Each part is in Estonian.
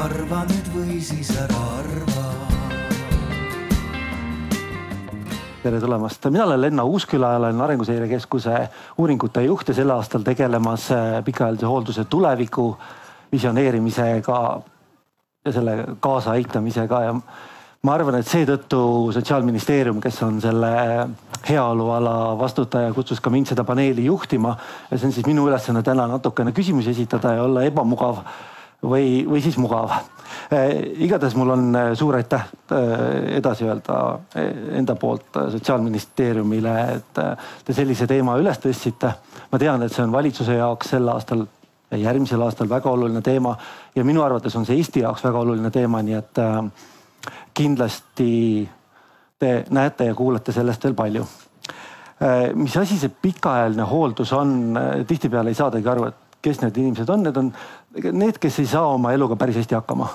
arva nüüd või siis ära arva tere tulemast, mina olen Lenno Uusküla, olen Arenguseire Keskuse uuringute juht ja sel aastal tegelemas äh, pikaajalise hoolduse tuleviku visioneerimisega ja selle kaasaaitamisega ja ma arvan, et seetõttu Sotsiaalministeerium, kes on selle heaoluala vastutaja, kutsus ka mind seda paneeli juhtima. ja see on siis minu ülesanne täna natukene küsimusi esitada ja olla ebamugav või, või siis mugav Eh, igatahes mul on eh, suur aitäh eh, edasi öelda enda poolt sotsiaalministeeriumile, et te sellise teema üles tõstsite. ma tean, et see on valitsuse jaoks sel aastal ja järgmisel aastal väga oluline teema ja minu arvates on see Eesti jaoks väga oluline teema, nii et kindlasti te näete ja kuulete sellest veel palju. mis asi see pikaajaline hooldus on, tihtipeale ei saadagi aru, et kes need inimesed on, need on need, kes ei saa oma eluga päris hästi hakkama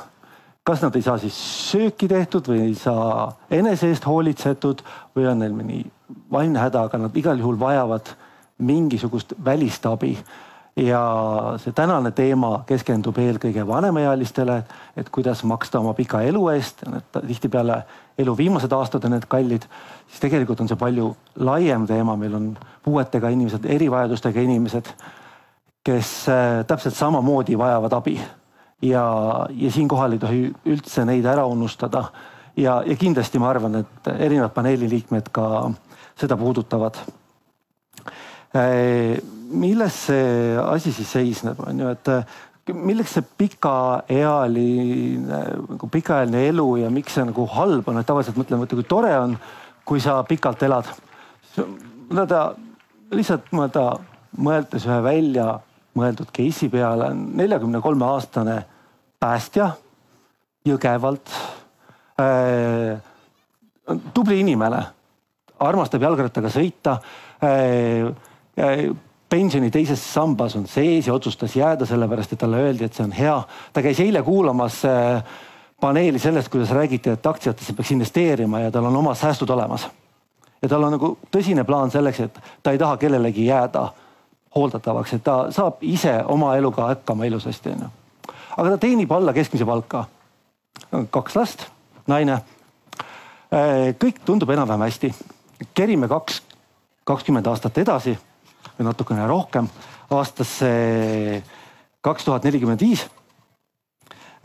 kas nad ei saa siis sööki tehtud või ei saa enese eest hoolitsetud või on neil mõni vaimne häda, aga nad igal juhul vajavad mingisugust välist abi. ja see tänane teema keskendub eelkõige vanemaealistele, et kuidas maksta oma pika elu eest, tihtipeale elu viimased aastad on need kallid, siis tegelikult on see palju laiem teema, meil on puuetega inimesed, erivajadustega inimesed, kes äh, täpselt samamoodi vajavad abi ja, ja siinkohal ei tohi üldse neid ära unustada. ja, ja kindlasti ma arvan, et erinevad paneeli liikmed ka seda puudutavad. Äh, milles see asi siis seisneb, on ju, et äh, milleks see pikaealine, nagu pikaajaline elu ja miks see nagu halb on, et tavaliselt mõtleme, et kui tore on, kui sa pikalt elad. mõelda lihtsalt mõelda, mõeldes ühe välja mõeldud case'i peale, neljakümne kolme aastane päästja Jõgevalt äh,. tubli inimene, armastab jalgrattaga sõita äh,. Äh, pensioni teises sambas on sees ja otsustas jääda, sellepärast et talle öeldi, et see on hea. ta käis eile kuulamas äh, paneeli sellest, kuidas räägiti, et aktsiatesse peaks investeerima ja tal on omad säästud olemas. ja tal on nagu tõsine plaan selleks, et ta ei taha kellelegi jääda hooldatavaks, et ta saab ise oma eluga hakkama ilusasti onju aga ta teenib alla keskmise palka. kaks last, naine. Äh, kõik tundub enam-vähem hästi. kerime kaks, kakskümmend aastat edasi või natukene rohkem aastasse kaks tuhat nelikümmend viis.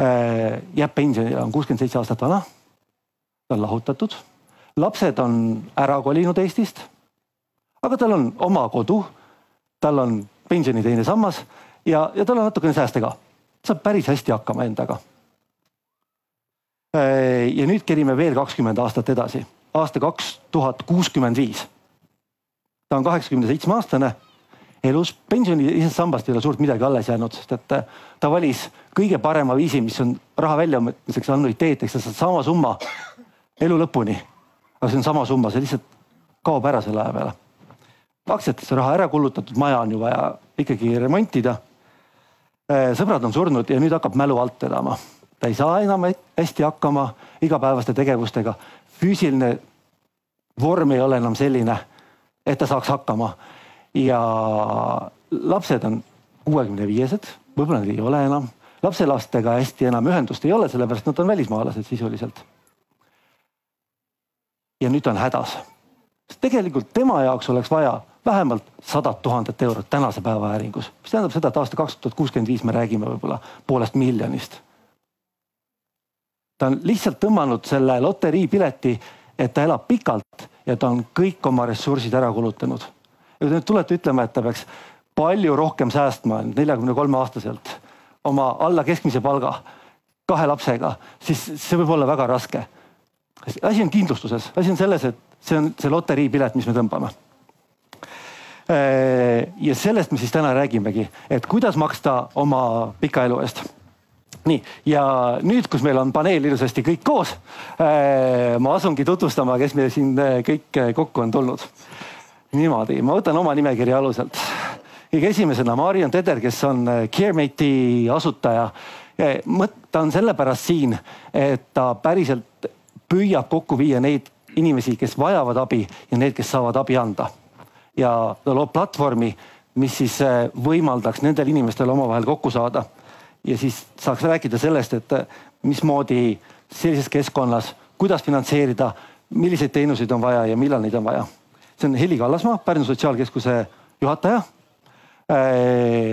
Äh, jääb pensionile, on kuuskümmend seitse aastat vana. ta on lahutatud, lapsed on ära kolinud Eestist. aga tal on oma kodu, tal on pensioni teine sammas ja, ja tal on natukene sääste ka saab päris hästi hakkama endaga. Äh, ja nüüd kerime veel kakskümmend aastat edasi, aasta kaks tuhat kuuskümmend viis. ta on kaheksakümne seitsme aastane, elus pensioni teisest sambast ei ole suurt midagi alles jäänud, sest et äh, ta valis kõige parema viisi, mis on raha väljavõtmiseks annuiteet, eks ta saab sama summa elu lõpuni. aga see on sama summa, see lihtsalt kaob ära selle aja peale. Aktsiatesse raha ära kulutatud, maja on ju vaja ikkagi remontida Äh, sõbrad on surnud ja nüüd hakkab mälu alt vedama. ta ei saa enam hästi hakkama igapäevaste tegevustega. füüsiline vorm ei ole enam selline, et ta saaks hakkama. ja lapsed on kuuekümne viiesed, võib-olla nad ei ole enam, lapselastega hästi enam ühendust ei ole, sellepärast nad on välismaalased sisuliselt. ja nüüd ta on hädas. tegelikult tema jaoks oleks vaja vähemalt sadat tuhandet eurot tänase päeva äringus, mis tähendab seda, et aasta kaks tuhat kuuskümmend viis me räägime võib-olla poolest miljonist. ta on lihtsalt tõmmanud selle loteriipileti, et ta elab pikalt ja ta on kõik oma ressursid ära kulutanud. ja kui te nüüd tulete ütlema, et ta peaks palju rohkem säästma neljakümne kolme aastaselt oma alla keskmise palga kahe lapsega, siis see võib olla väga raske. asi on kindlustuses, asi on selles, et see on see loteriipilet, mis me tõmbame ja sellest me siis täna räägimegi, et kuidas maksta oma pika elu eest nii, ja nüüd, kus meil on paneel ilusasti kõik koos, äh, ma asungi tutvustama, kes meil siin äh, kõik kokku on tulnud. niimoodi, ma võtan oma nimekirja aluselt. kõige esimesena Marion Teder, kes on CareMate'i asutaja. ta on sellepärast siin, et ta päriselt püüab kokku viia neid inimesi, kes vajavad abi ja need, kes saavad abi anda ja ta loob platvormi, mis siis äh, võimaldaks nendel inimestel omavahel kokku saada ja siis saaks rääkida sellest, et mismoodi sellises keskkonnas, kuidas finantseerida, milliseid teenuseid on vaja ja millal neid on vaja. see on Heli Kallasmaa, Pärnu Sotsiaalkeskuse juhataja.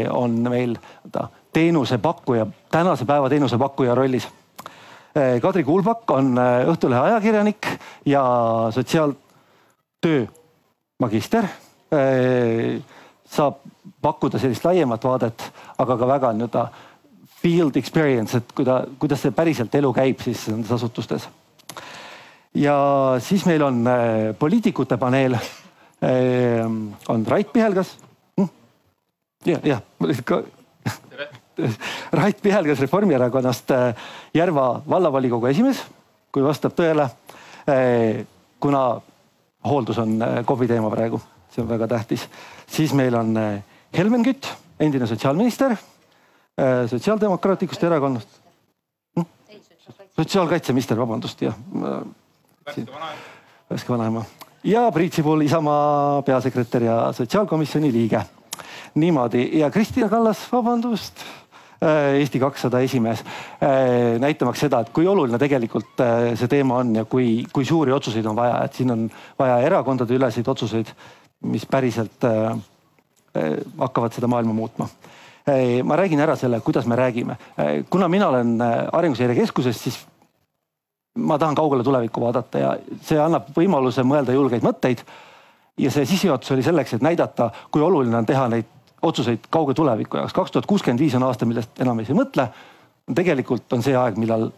on meil teenusepakkuja, tänase päeva teenusepakkuja rollis. Kadri Kuulbak on Õhtulehe ajakirjanik ja sotsiaaltöö magister. Saab pakkuda sellist laiemat vaadet, aga ka väga nii-öelda field experience, et kuida-, kuidas see päriselt elu käib siis nendes asutustes. ja siis meil on äh, poliitikute paneel äh,. on Rait Pihelgas hm?. jah, jah, Rait Pihelgas Reformierakonnast äh,, Järva vallavolikogu esimees, kui vastab tõele äh,. kuna hooldus on äh, KOV-i teema praegu, see on väga tähtis, siis meil on äh, Helmen Kütt, endine sotsiaalminister Äh, Sotsiaaldemokraatlikust erakonnast hm?. sotsiaalkaitseminister, vabandust, jah. värske vanaema ja Priit Sibul, Isamaa peasekretär ja sotsiaalkomisjoni liige. niimoodi ja Kristina Kallas, vabandust äh, Eesti kakssada esimees, näitamaks seda, et kui oluline tegelikult see teema on ja kui, kui suuri otsuseid on vaja, et siin on vaja erakondade üleseid otsuseid, mis päriselt hakkavad seda maailma muutma ma räägin ära selle, kuidas me räägime. kuna mina olen äh, Arenguseire Keskuses, siis ma tahan kaugele tulevikku vaadata ja see annab võimaluse mõelda julgeid mõtteid. ja see sissejuhatus oli selleks, et näidata, kui oluline on teha neid otsuseid kauge tuleviku jaoks. kaks tuhat kuuskümmend viis on aasta, millest enam ei mõtle. tegelikult on see aeg, millal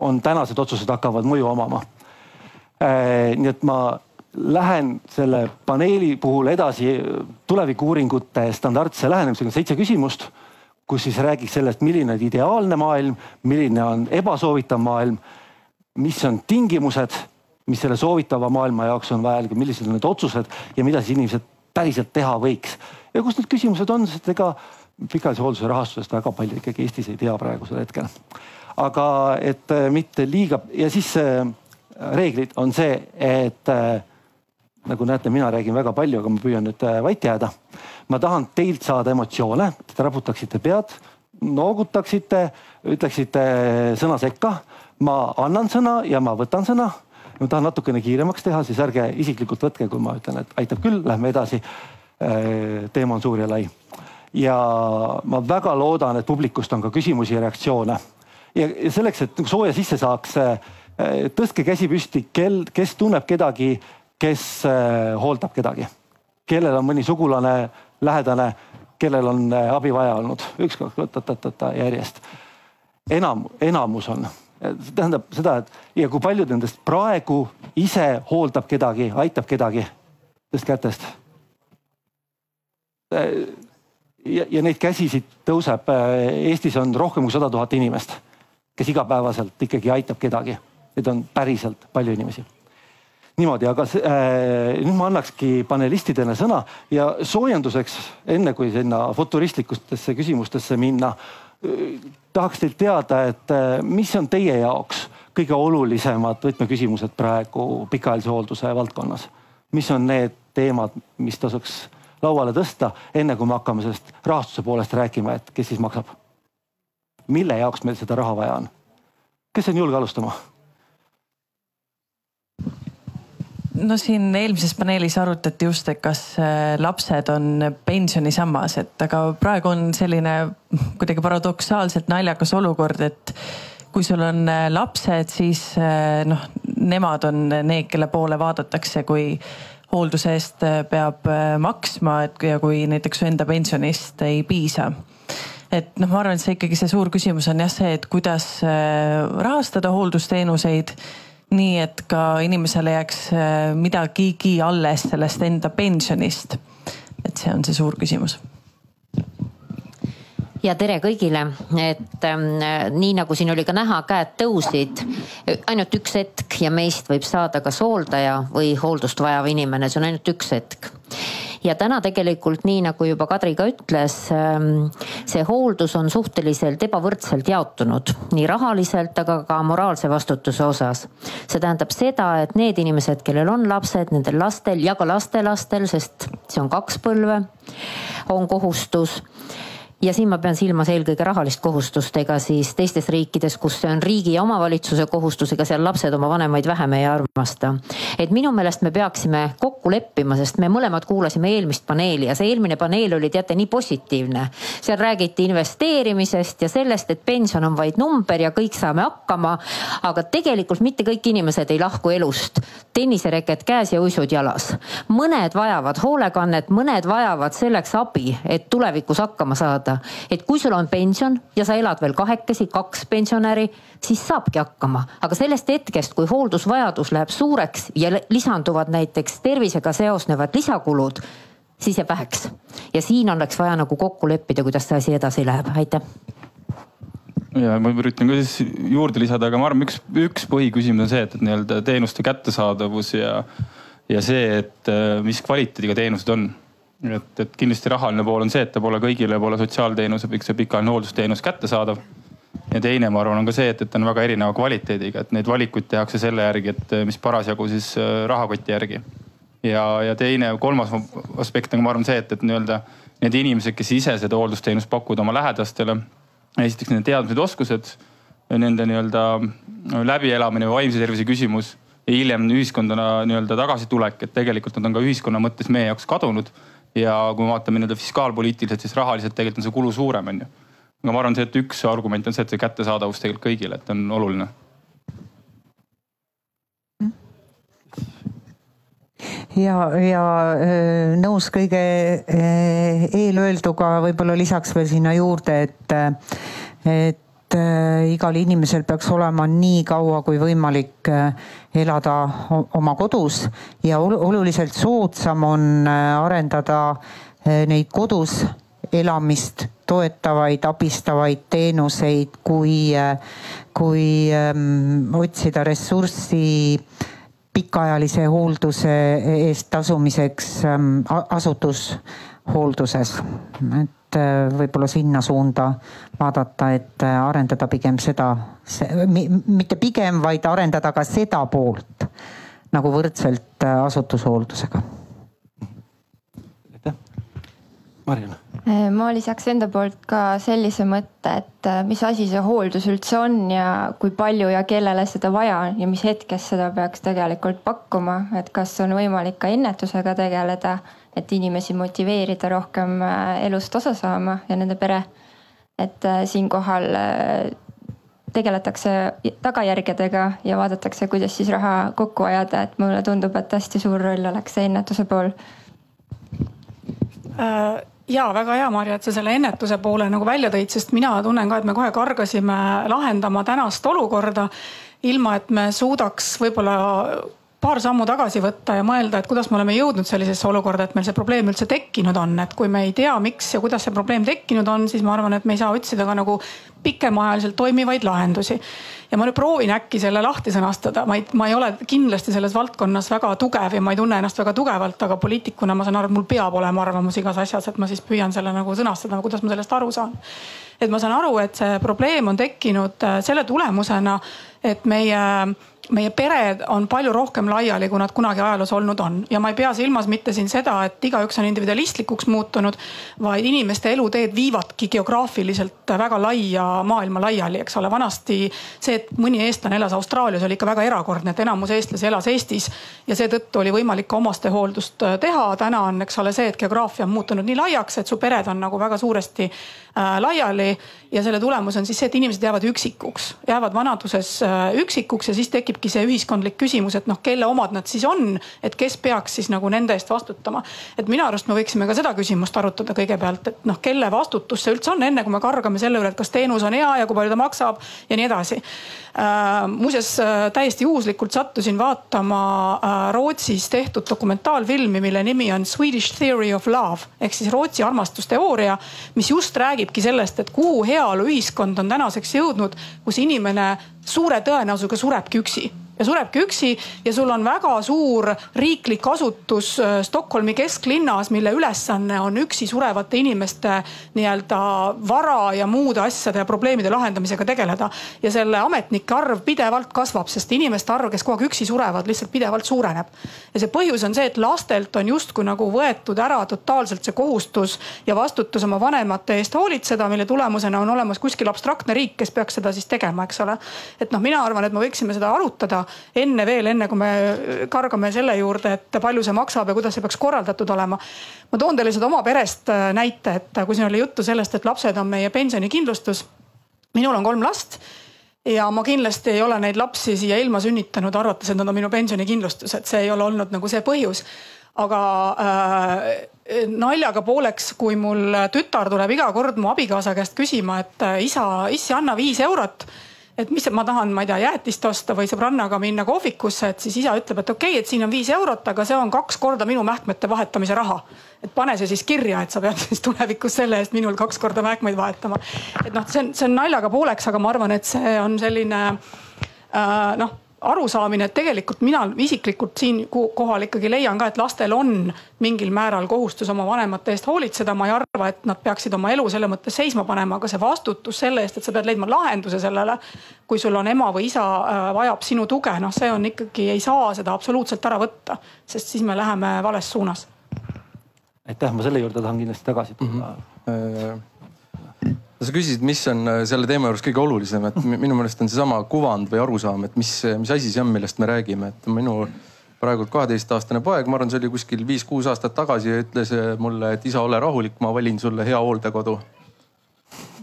on tänased otsused hakkavad mõju omama. Äh, nii et ma lähen selle paneeli puhul edasi tulevikuuuringute standardse lähenemisega, seitse küsimust, kus siis räägiks sellest, milline on ideaalne maailm, milline on ebasoovitav maailm, mis on tingimused, mis selle soovitava maailma jaoks on vajalikud, millised on need otsused ja mida siis inimesed päriselt teha võiks. ja kus need küsimused on, sest ega pikaajalise hoolduse rahastusest väga palju ikkagi Eestis ei tea praegusel hetkel. aga et mitte liiga ja siis äh, reeglid on see, et äh, nagu näete, mina räägin väga palju, aga ma püüan nüüd äh, vait jääda. ma tahan teilt saada emotsioone, te raputaksite pead, noogutaksite, ütleksite äh, sõna sekka. ma annan sõna ja ma võtan sõna. ma tahan natukene kiiremaks teha, siis ärge isiklikult võtke, kui ma ütlen, et aitab küll, lähme edasi. Äh, teema on suur ja lai. ja ma väga loodan, et publikust on ka küsimusi ja reaktsioone. ja selleks, et sooja sisse saaks, tõstke käsi püsti, kel, kes tunneb kedagi kes äh, hooldab kedagi, kellel on mõni sugulane, lähedane, kellel on äh, abi vaja olnud, üks-kaks, ta-ta-ta-ta järjest. enam, enamus on, tähendab seda, et ja kui paljud nendest praegu ise hooldab kedagi, aitab kedagi, tõstke kätest. ja, ja neid käsisid tõuseb, Eestis on rohkem kui sada tuhat inimest, kes igapäevaselt ikkagi aitab kedagi. Neid on päriselt palju inimesi niimoodi, aga äh, nüüd ma annakski panelistidele sõna ja soojenduseks, enne kui sinna futuristlikustesse küsimustesse minna äh,, tahaks teilt teada, et äh, mis on teie jaoks kõige olulisemad võtmeküsimused praegu pikaajalise hoolduse valdkonnas? mis on need teemad, mis tasuks lauale tõsta, enne kui me hakkame sellest rahastuse poolest rääkima, et kes siis maksab? mille jaoks meil seda raha vaja on? kes on julge alustama? No siin eelmises paneelis arutati just, et kas äh, lapsed on pensionisammas, et aga praegu on selline kuidagi paradoksaalselt naljakas olukord, et kui sul on äh, lapsed, siis äh, noh, nemad on need, kelle poole vaadatakse, kui hoolduse eest peab maksma, et ja kui näiteks su enda pensionist ei piisa. Et noh, ma arvan, et see ikkagi see suur küsimus on jah see, et kuidas rahastada hooldusteenuseid nii et ka inimesele jääks äh, midagigi alles sellest enda pensionist. et see on see suur küsimus ja tere kõigile, et ähm, nii nagu siin oli ka näha, käed tõusid. ainult üks hetk ja meist võib saada kas hooldaja või hooldust vajav inimene, see on ainult üks hetk ja täna tegelikult nii nagu juba Kadri ka ütles, ähm, see hooldus on suhteliselt ebavõrdselt jaotunud nii rahaliselt, aga ka moraalse vastutuse osas. see tähendab seda, et need inimesed, kellel on lapsed, nendel lastel ja ka lastelastel, sest see on kaks põlve, on kohustus ja siin ma pean silmas eelkõige rahalist kohustust, ega siis teistes riikides, kus see on riigi ja omavalitsuse kohustus, ega seal lapsed oma vanemaid vähem ei armasta. et minu meelest me peaksime kokku leppima, sest me mõlemad kuulasime eelmist paneeli ja see eelmine paneel oli teate nii positiivne. seal räägiti investeerimisest ja sellest, et pension on vaid number ja kõik saame hakkama. aga tegelikult mitte kõik inimesed ei lahku elust tennisereket käes ja uisud jalas. mõned vajavad hoolekannet, mõned vajavad selleks abi, et tulevikus hakkama saada. Et kui sul on pension ja sa elad veel kahekesi, kaks pensionäri, siis saabki hakkama, aga sellest hetkest, kui hooldusvajadus läheb suureks ja lisanduvad näiteks tervisega seosnevad lisakulud, siis jääb väheks. ja siin oleks vaja nagu kokku leppida, kuidas see asi edasi läheb, aitäh ja ma üritan ka siis juurde lisada, aga ma arvan, üks, üks põhiküsimus on see, et, et nii-öelda teenuste kättesaadavus ja, ja see, et mis kvaliteediga teenused on. Et, et kindlasti rahaline pool on see, et ta pole kõigile pole sotsiaalteenuse, see pikaajaline hooldusteenus kättesaadav. ja teine, ma arvan, on ka see, et, et ta on väga erineva kvaliteediga, et neid valikuid tehakse selle järgi, et mis parasjagu siis äh, rahakoti järgi. ja, ja teine, kolmas aspekt on, ma arvan, see, et, et nii-öelda need inimesed, kes ise seda hooldusteenust pakuvad oma lähedastele esiteks nende teadmised, oskused, nende nii-öelda läbielamine või vaimse tervise küsimus ja hiljem ühiskondana nii-öelda tagasitulek, et tegelikult nad on ka ühiskonna mõttes meie jaoks kadunud. Ja kui me vaatame nii-öelda fiskaalpoliitiliselt, siis rahaliselt tegelikult on see kulu suurem, on ju. aga ma arvan, see, et üks argument on see, et see kättesaadavus tegelikult kõigile, et on oluline ja, ja äh, nõus kõige äh, eelöelduga, võib-olla lisaks veel sinna juurde, et, et äh, igal inimesel peaks olema nii kaua kui võimalik elada oma kodus ja oluliselt soodsam on arendada neid kodus elamist toetavaid, abistavaid teenuseid, kui, kui ähm, otsida ressurssi äh, pikaajalise hoolduse eest tasumiseks ähm, asutushoolduses. et äh, võib-olla sinna suunda vaadata, et äh, arendada pigem seda, mitte pigem, vaid arendada ka seda poolt nagu võrdselt äh, asutushooldusega. aitäh, Marjana ma lisaks enda poolt ka sellise mõtte, et äh, mis asi see hooldus üldse on ja kui palju ja kellele seda vaja on ja mis hetkest seda peaks tegelikult pakkuma, et kas on võimalik ka ennetusega tegeleda, et inimesi motiveerida rohkem äh, elust osa saama ja nende pere. et siinkohal tegeletakse tagajärgedega ja vaadatakse, kuidas siis raha kokku ajada, et mulle tundub, et hästi suur roll oleks see ennetuse pool. Äh ja väga hea, Marja, et sa selle ennetuse poole nagu välja tõid, sest mina tunnen ka, et me kohe kargasime lahendama tänast olukorda. ilma, et me suudaks võib-olla paar sammu tagasi võtta ja mõelda, et kuidas me oleme jõudnud sellisesse olukorda, et meil see probleem üldse tekkinud on, et kui me ei tea, miks ja kuidas see probleem tekkinud on, siis ma arvan, et me ei saa otsida ka nagu pikemaajaliselt toimivaid lahendusi. Ja ma nüüd proovin äkki selle lahti sõnastada, ma ei, ma ei ole kindlasti selles valdkonnas väga tugev ja ma ei tunne ennast väga tugevalt, aga poliitikuna ma saan aru, et mul peab olema arvamus igas asjas, et ma siis püüan selle nagu sõnastada, kuidas ma sellest aru saan. et ma saan aru, et see probleem on tekkinud äh, selle tulemusena, et meie meie pered on palju rohkem laiali, kui nad kunagi ajaloos olnud on ja ma ei pea silmas mitte siin seda, et igaüks on individualistlikuks muutunud, vaid inimeste eluteed viivadki geograafiliselt väga laia maailma laiali, eks ole. vanasti see, et mõni eestlane elas Austraalias, oli ikka väga erakordne, et enamus eestlasi elas Eestis ja seetõttu oli võimalik ka omastehooldust teha. täna on, eks ole, see, et geograafia on muutunud nii laiaks, et su pered on nagu väga suuresti laiali ja selle tulemus on siis see, et inimesed jäävad üksikuks, jäävad vanaduses äh, üksikuks ja siis tekib tekibki see ühiskondlik küsimus, et noh, kelle omad nad siis on, et kes peaks siis nagu nende eest vastutama. et minu arust me võiksime ka seda küsimust arutada kõigepealt, et noh, kelle vastutus see üldse on, enne kui me kargame selle üle, et kas teenus on hea ja kui palju ta maksab ja nii edasi äh,. muuseas äh, täiesti juhuslikult sattusin vaatama äh, Rootsis tehtud dokumentaalfilmi, mille nimi on Swedish Theory of Love ehk siis Rootsi armastusteooria, mis just räägibki sellest, et kuhu heaoluühiskond on tänaseks jõudnud, kus inimene suure tõenäosusega surebki üksi ja surebki üksi ja sul on väga suur riiklik asutus äh, Stockholmi kesklinnas, mille ülesanne on üksi surevate inimeste nii-öelda vara ja muude asjade ja probleemide lahendamisega tegeleda. ja selle ametnike arv pidevalt kasvab, sest inimeste arv, kes kogu aeg üksi surevad, lihtsalt pidevalt suureneb. ja see põhjus on see, et lastelt on justkui nagu võetud ära totaalselt see kohustus ja vastutus oma vanemate eest hoolitseda, mille tulemusena on olemas kuskil abstraktne riik, kes peaks seda siis tegema, eks ole. et noh, mina arvan, et me võiksime seda arutada enne veel, enne kui me kargame selle juurde, et palju see maksab ja kuidas see peaks korraldatud olema. ma toon teile seda oma perest äh, näite, et kui siin oli juttu sellest, et lapsed on meie pensionikindlustus. minul on kolm last ja ma kindlasti ei ole neid lapsi siia ilma sünnitanud, arvates, et nad on minu pensionikindlustus, et see ei ole olnud nagu see põhjus aga äh, naljaga pooleks, kui mul tütar tuleb iga kord mu abikaasa käest küsima, et äh, isa, issi anna viis eurot et mis ma tahan, ma ei tea, jäätist osta või sõbrannaga minna kohvikusse, et siis isa ütleb, et okei okay,, et siin on viis eurot, aga see on kaks korda minu mähkmete vahetamise raha. et pane see siis kirja, et sa pead siis tulevikus selle eest minul kaks korda mähkmeid vahetama. et noh, see on, see on naljaga pooleks, aga ma arvan, et see on selline äh, noh arusaamine, et tegelikult mina isiklikult siinkohal ikkagi leian ka, et lastel on mingil määral kohustus oma vanemate eest hoolitseda. ma ei arva, et nad peaksid oma elu selle mõttes seisma panema, aga see vastutus selle eest, et sa pead leidma lahenduse sellele. kui sul on ema või isa äh, vajab sinu tuge, noh, see on ikkagi, ei saa seda absoluutselt ära võtta, sest siis me läheme vales suunas. aitäh, ma selle juurde tahan kindlasti tagasi tulla mm. -hmm sa küsisid, mis on äh, selle teema juures kõige olulisem, et minu meelest on seesama kuvand või arusaam, et mis, mis asi see on, millest me räägime, et minu praegu kaheteistaastane poeg, ma arvan, see oli kuskil viis-kuus aastat tagasi ütles äh, mulle, et isa, ole rahulik, ma valin sulle hea hooldekodu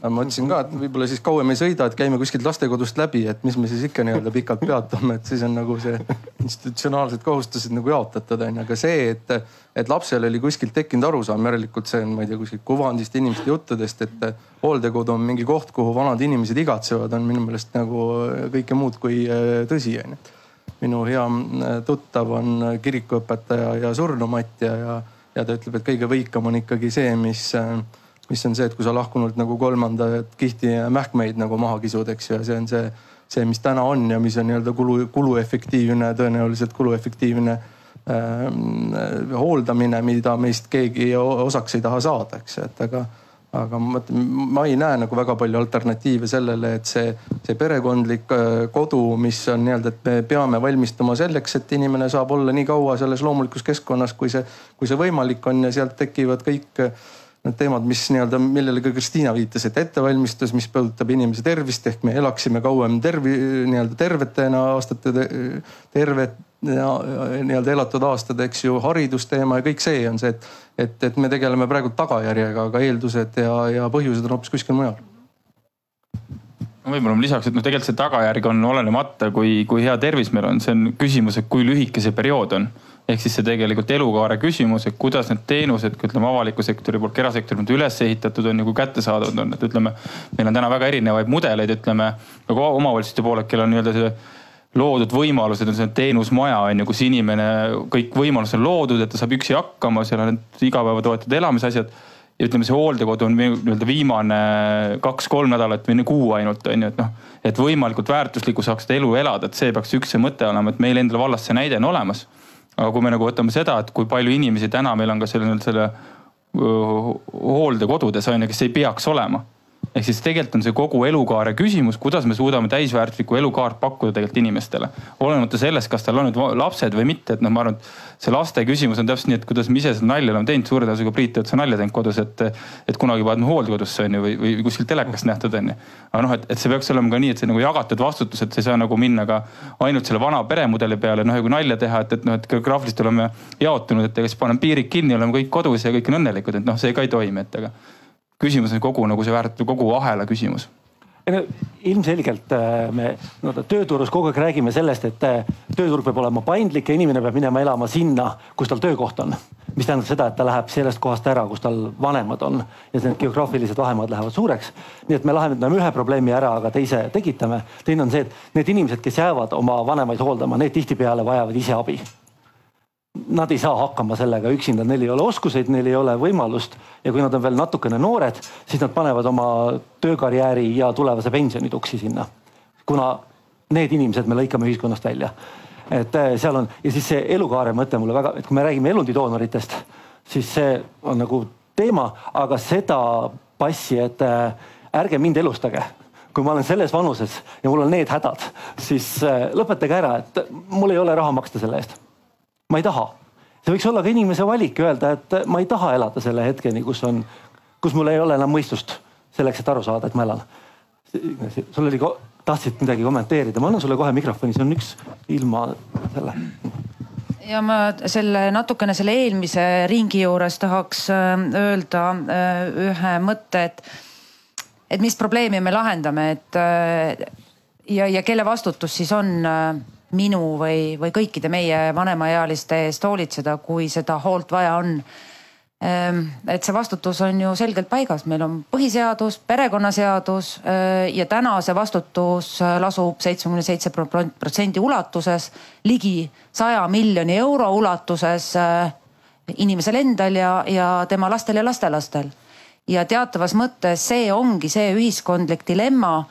ma ütlesin ka, et võib-olla siis kauem ei sõida, et käime kuskilt lastekodust läbi, et mis me siis ikka nii-öelda pikalt peatume, et siis on nagu see institutsionaalsed kohustused nagu jaotatud on ju, aga see, et, et lapsel oli kuskilt tekkinud arusaam, järelikult see on, ma ei tea, kuskilt kuvandist, inimeste juttudest, et hooldekodu on mingi koht, kuhu vanad inimesed igatsevad, on minu meelest nagu kõike muud kui äh, tõsi on ju. minu hea äh, tuttav on kirikuõpetaja ja surnumatja ja, ja ta ütleb, et kõige võikam on ikkagi see, mis äh, mis on see, et kui sa lahkunult nagu kolmandat kihti mähkmeid nagu maha kisud, eks ju, ja see on see, see, mis täna on ja mis on nii-öelda kulu, kuluefektiivne, tõenäoliselt kuluefektiivne äh, hooldamine, mida meist keegi osaks ei taha saada, eks, et aga aga ma ma ei näe nagu väga palju alternatiive sellele, et see, see perekondlik äh, kodu, mis on nii-öelda, et me peame valmistuma selleks, et inimene saab olla nii kaua selles loomulikus keskkonnas, kui see, kui see võimalik on ja sealt tekivad kõik need teemad, mis nii-öelda, millele ka Kristiina viitas, et ettevalmistus, mis puudutab inimese tervist ehk me elaksime kauem tervi, nii-öelda tervetena aastate, tervet nii-öelda elatud aastad, eks ju, haridusteema ja kõik see on see, et, et, et me tegeleme praegu tagajärjega, aga eeldused ja, ja põhjused on hoopis kuskil mujal. Võib-olla ma lisaks, et noh, tegelikult see tagajärg on olenemata, kui, kui hea tervis meil on, see on küsimus, et kui lühike see periood on ehk siis see tegelikult elukaare küsimus, et kuidas need teenused, ütleme avaliku sektori poolt, erasektori poolt üles ehitatud on ja kui kättesaadavad on, et ütleme. meil on täna väga erinevaid mudeleid, ütleme nagu omavalitsuste poolel, kellel on nii-öelda see loodud võimalused on see teenusmaja on ju, kus inimene, kõik võimalused on loodud, et ta saab üksi hakkama, seal on igapäevatoetud elamisasjad. ja ütleme, see hooldekodu on nii-öelda viimane kaks-kolm nädalat või kuu ainult on ju, et noh, et võimalikult väärtuslikku saaks seda elu elada, et see peaks üks see mõte olema, et meil endal vallas see näide on olemas aga kui me nagu võtame seda, et kui palju inimesi täna meil on ka selle, selle hooldekodudes on ju, kes ei peaks olema ehk siis tegelikult on see kogu elukaare küsimus, kuidas me suudame täisväärtuslikku elukaart pakkuda tegelikult inimestele. olenemata sellest, kas tal on nüüd lapsed või mitte, et noh, ma arvan, et see laste küsimus on täpselt nii, et kuidas me ise seda nalja oleme teinud, suure tõenäosusega Priit, oled sa nalja teinud kodus, et, et kunagi paned hooldekodusse on ju või, või kuskilt telekast nähtud on ju. aga noh, et, et see peaks olema ka nii, et see nagu jagatud vastutus, et sa ei saa nagu minna ka ainult selle vana peremudeli peale, noh ja kui nalja teha, et, et noh, et geograafiliselt oleme jaotunud, et ega siis paneme piirid kinni, oleme kõik kodus ja kõik on õnnelikud, et noh, see ka ei toimi, et aga küsimus on kogu nagu see väärt-, kogu ahela küsimus ilmselgelt äh, me no, tööturus kogu aeg räägime sellest, et äh, tööturg peab olema paindlik ja inimene peab minema elama sinna, kus tal töökoht on. mis tähendab seda, et ta läheb sellest kohast ära, kus tal vanemad on ja need geograafilised vahemaad lähevad suureks. nii et me lahendame ühe probleemi ära, aga teise tekitame. teine on see, et need inimesed, kes jäävad oma vanemaid hooldama, need tihtipeale vajavad ise abi nad ei saa hakkama sellega üksinda, neil ei ole oskuseid, neil ei ole võimalust ja kui nad on veel natukene noored, siis nad panevad oma töökarjääri ja tulevase pensioni tuksi sinna. kuna need inimesed me lõikame ühiskonnast välja. et äh, seal on ja siis see elukaare mõte mulle väga, et kui me räägime elundidoonoritest, siis see on nagu teema, aga seda passi, et äh, ärge mind elustage kui ma olen selles vanuses ja mul on need hädad, siis äh, lõpetage ära, et mul ei ole raha maksta selle eest. Ma ei taha. see võiks olla ka inimese valik öelda, et ma ei taha elada selle hetkeni, kus on, kus mul ei ole enam mõistust selleks, et aru saada, et ma elan. sul oli, tahtsid midagi kommenteerida, ma annan sulle kohe mikrofoni, see on üks ilma selle ja ma selle natukene selle eelmise ringi juures tahaks äh, öelda äh, ühe mõtte, et et mis probleemi me lahendame, et äh, ja, ja kelle vastutus siis on minu või, või kõikide meie vanemaealiste eest hoolitseda, kui seda hoolt vaja on. Ähm, et see vastutus on ju selgelt paigas, meil on põhiseadus, perekonnaseadus äh, ja täna see vastutus lasub seitsmekümne seitse protsendi ulatuses, ligi saja miljoni euro ulatuses inimesel endal ja, ja tema lastel ja lastelastel ja teatavas mõttes see ongi see ühiskondlik dilemma,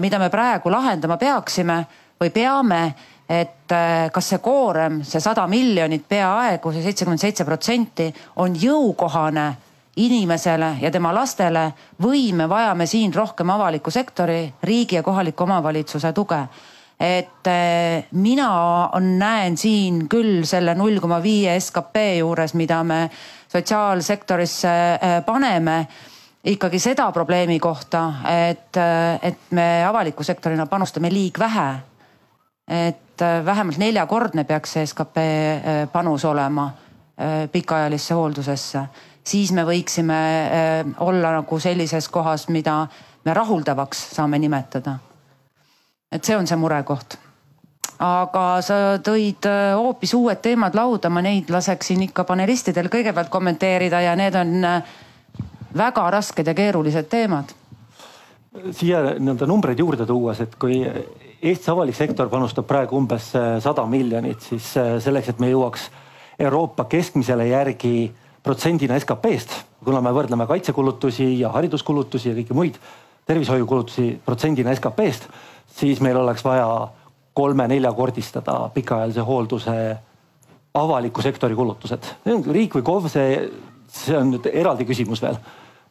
mida me praegu lahendama peaksime või peame et äh, kas see koorem, see sada miljonit, peaaegu see seitsekümmend seitse protsenti on jõukohane inimesele ja tema lastele või me vajame siin rohkem avaliku sektori, riigi ja kohaliku omavalitsuse tuge. et äh, mina näen siin küll selle null koma viie skp juures, mida me sotsiaalsektorisse äh, paneme ikkagi seda probleemi kohta, et, et me avaliku sektorina panustame liig vähe. Et äh, vähemalt neljakordne peaks see skp panus olema pikaajalisse hooldusesse, siis me võiksime olla nagu sellises kohas, mida me rahuldavaks saame nimetada. et see on see murekoht aga sa tõid äh, hoopis uued teemad lauda, ma neid laseksin ikka panelistidel kõigepealt kommenteerida ja need on äh, väga rasked ja keerulised teemad. siia nii-öelda numbreid juurde tuues, et kui Eestis avalik sektor panustab praegu umbes äh, sada miljonit, siis selleks, et me jõuaks Euroopa keskmisele järgi protsendina SKP-st, kuna me võrdleme kaitsekulutusi ja hariduskulutusi ja kõiki muid tervishoiukulutusi protsendina SKP-st, siis meil oleks vaja kolme-neljakordistada pikaajalise hoolduse avaliku sektori kulutused. riik või KOV, see, see on nüüd eraldi küsimus veel.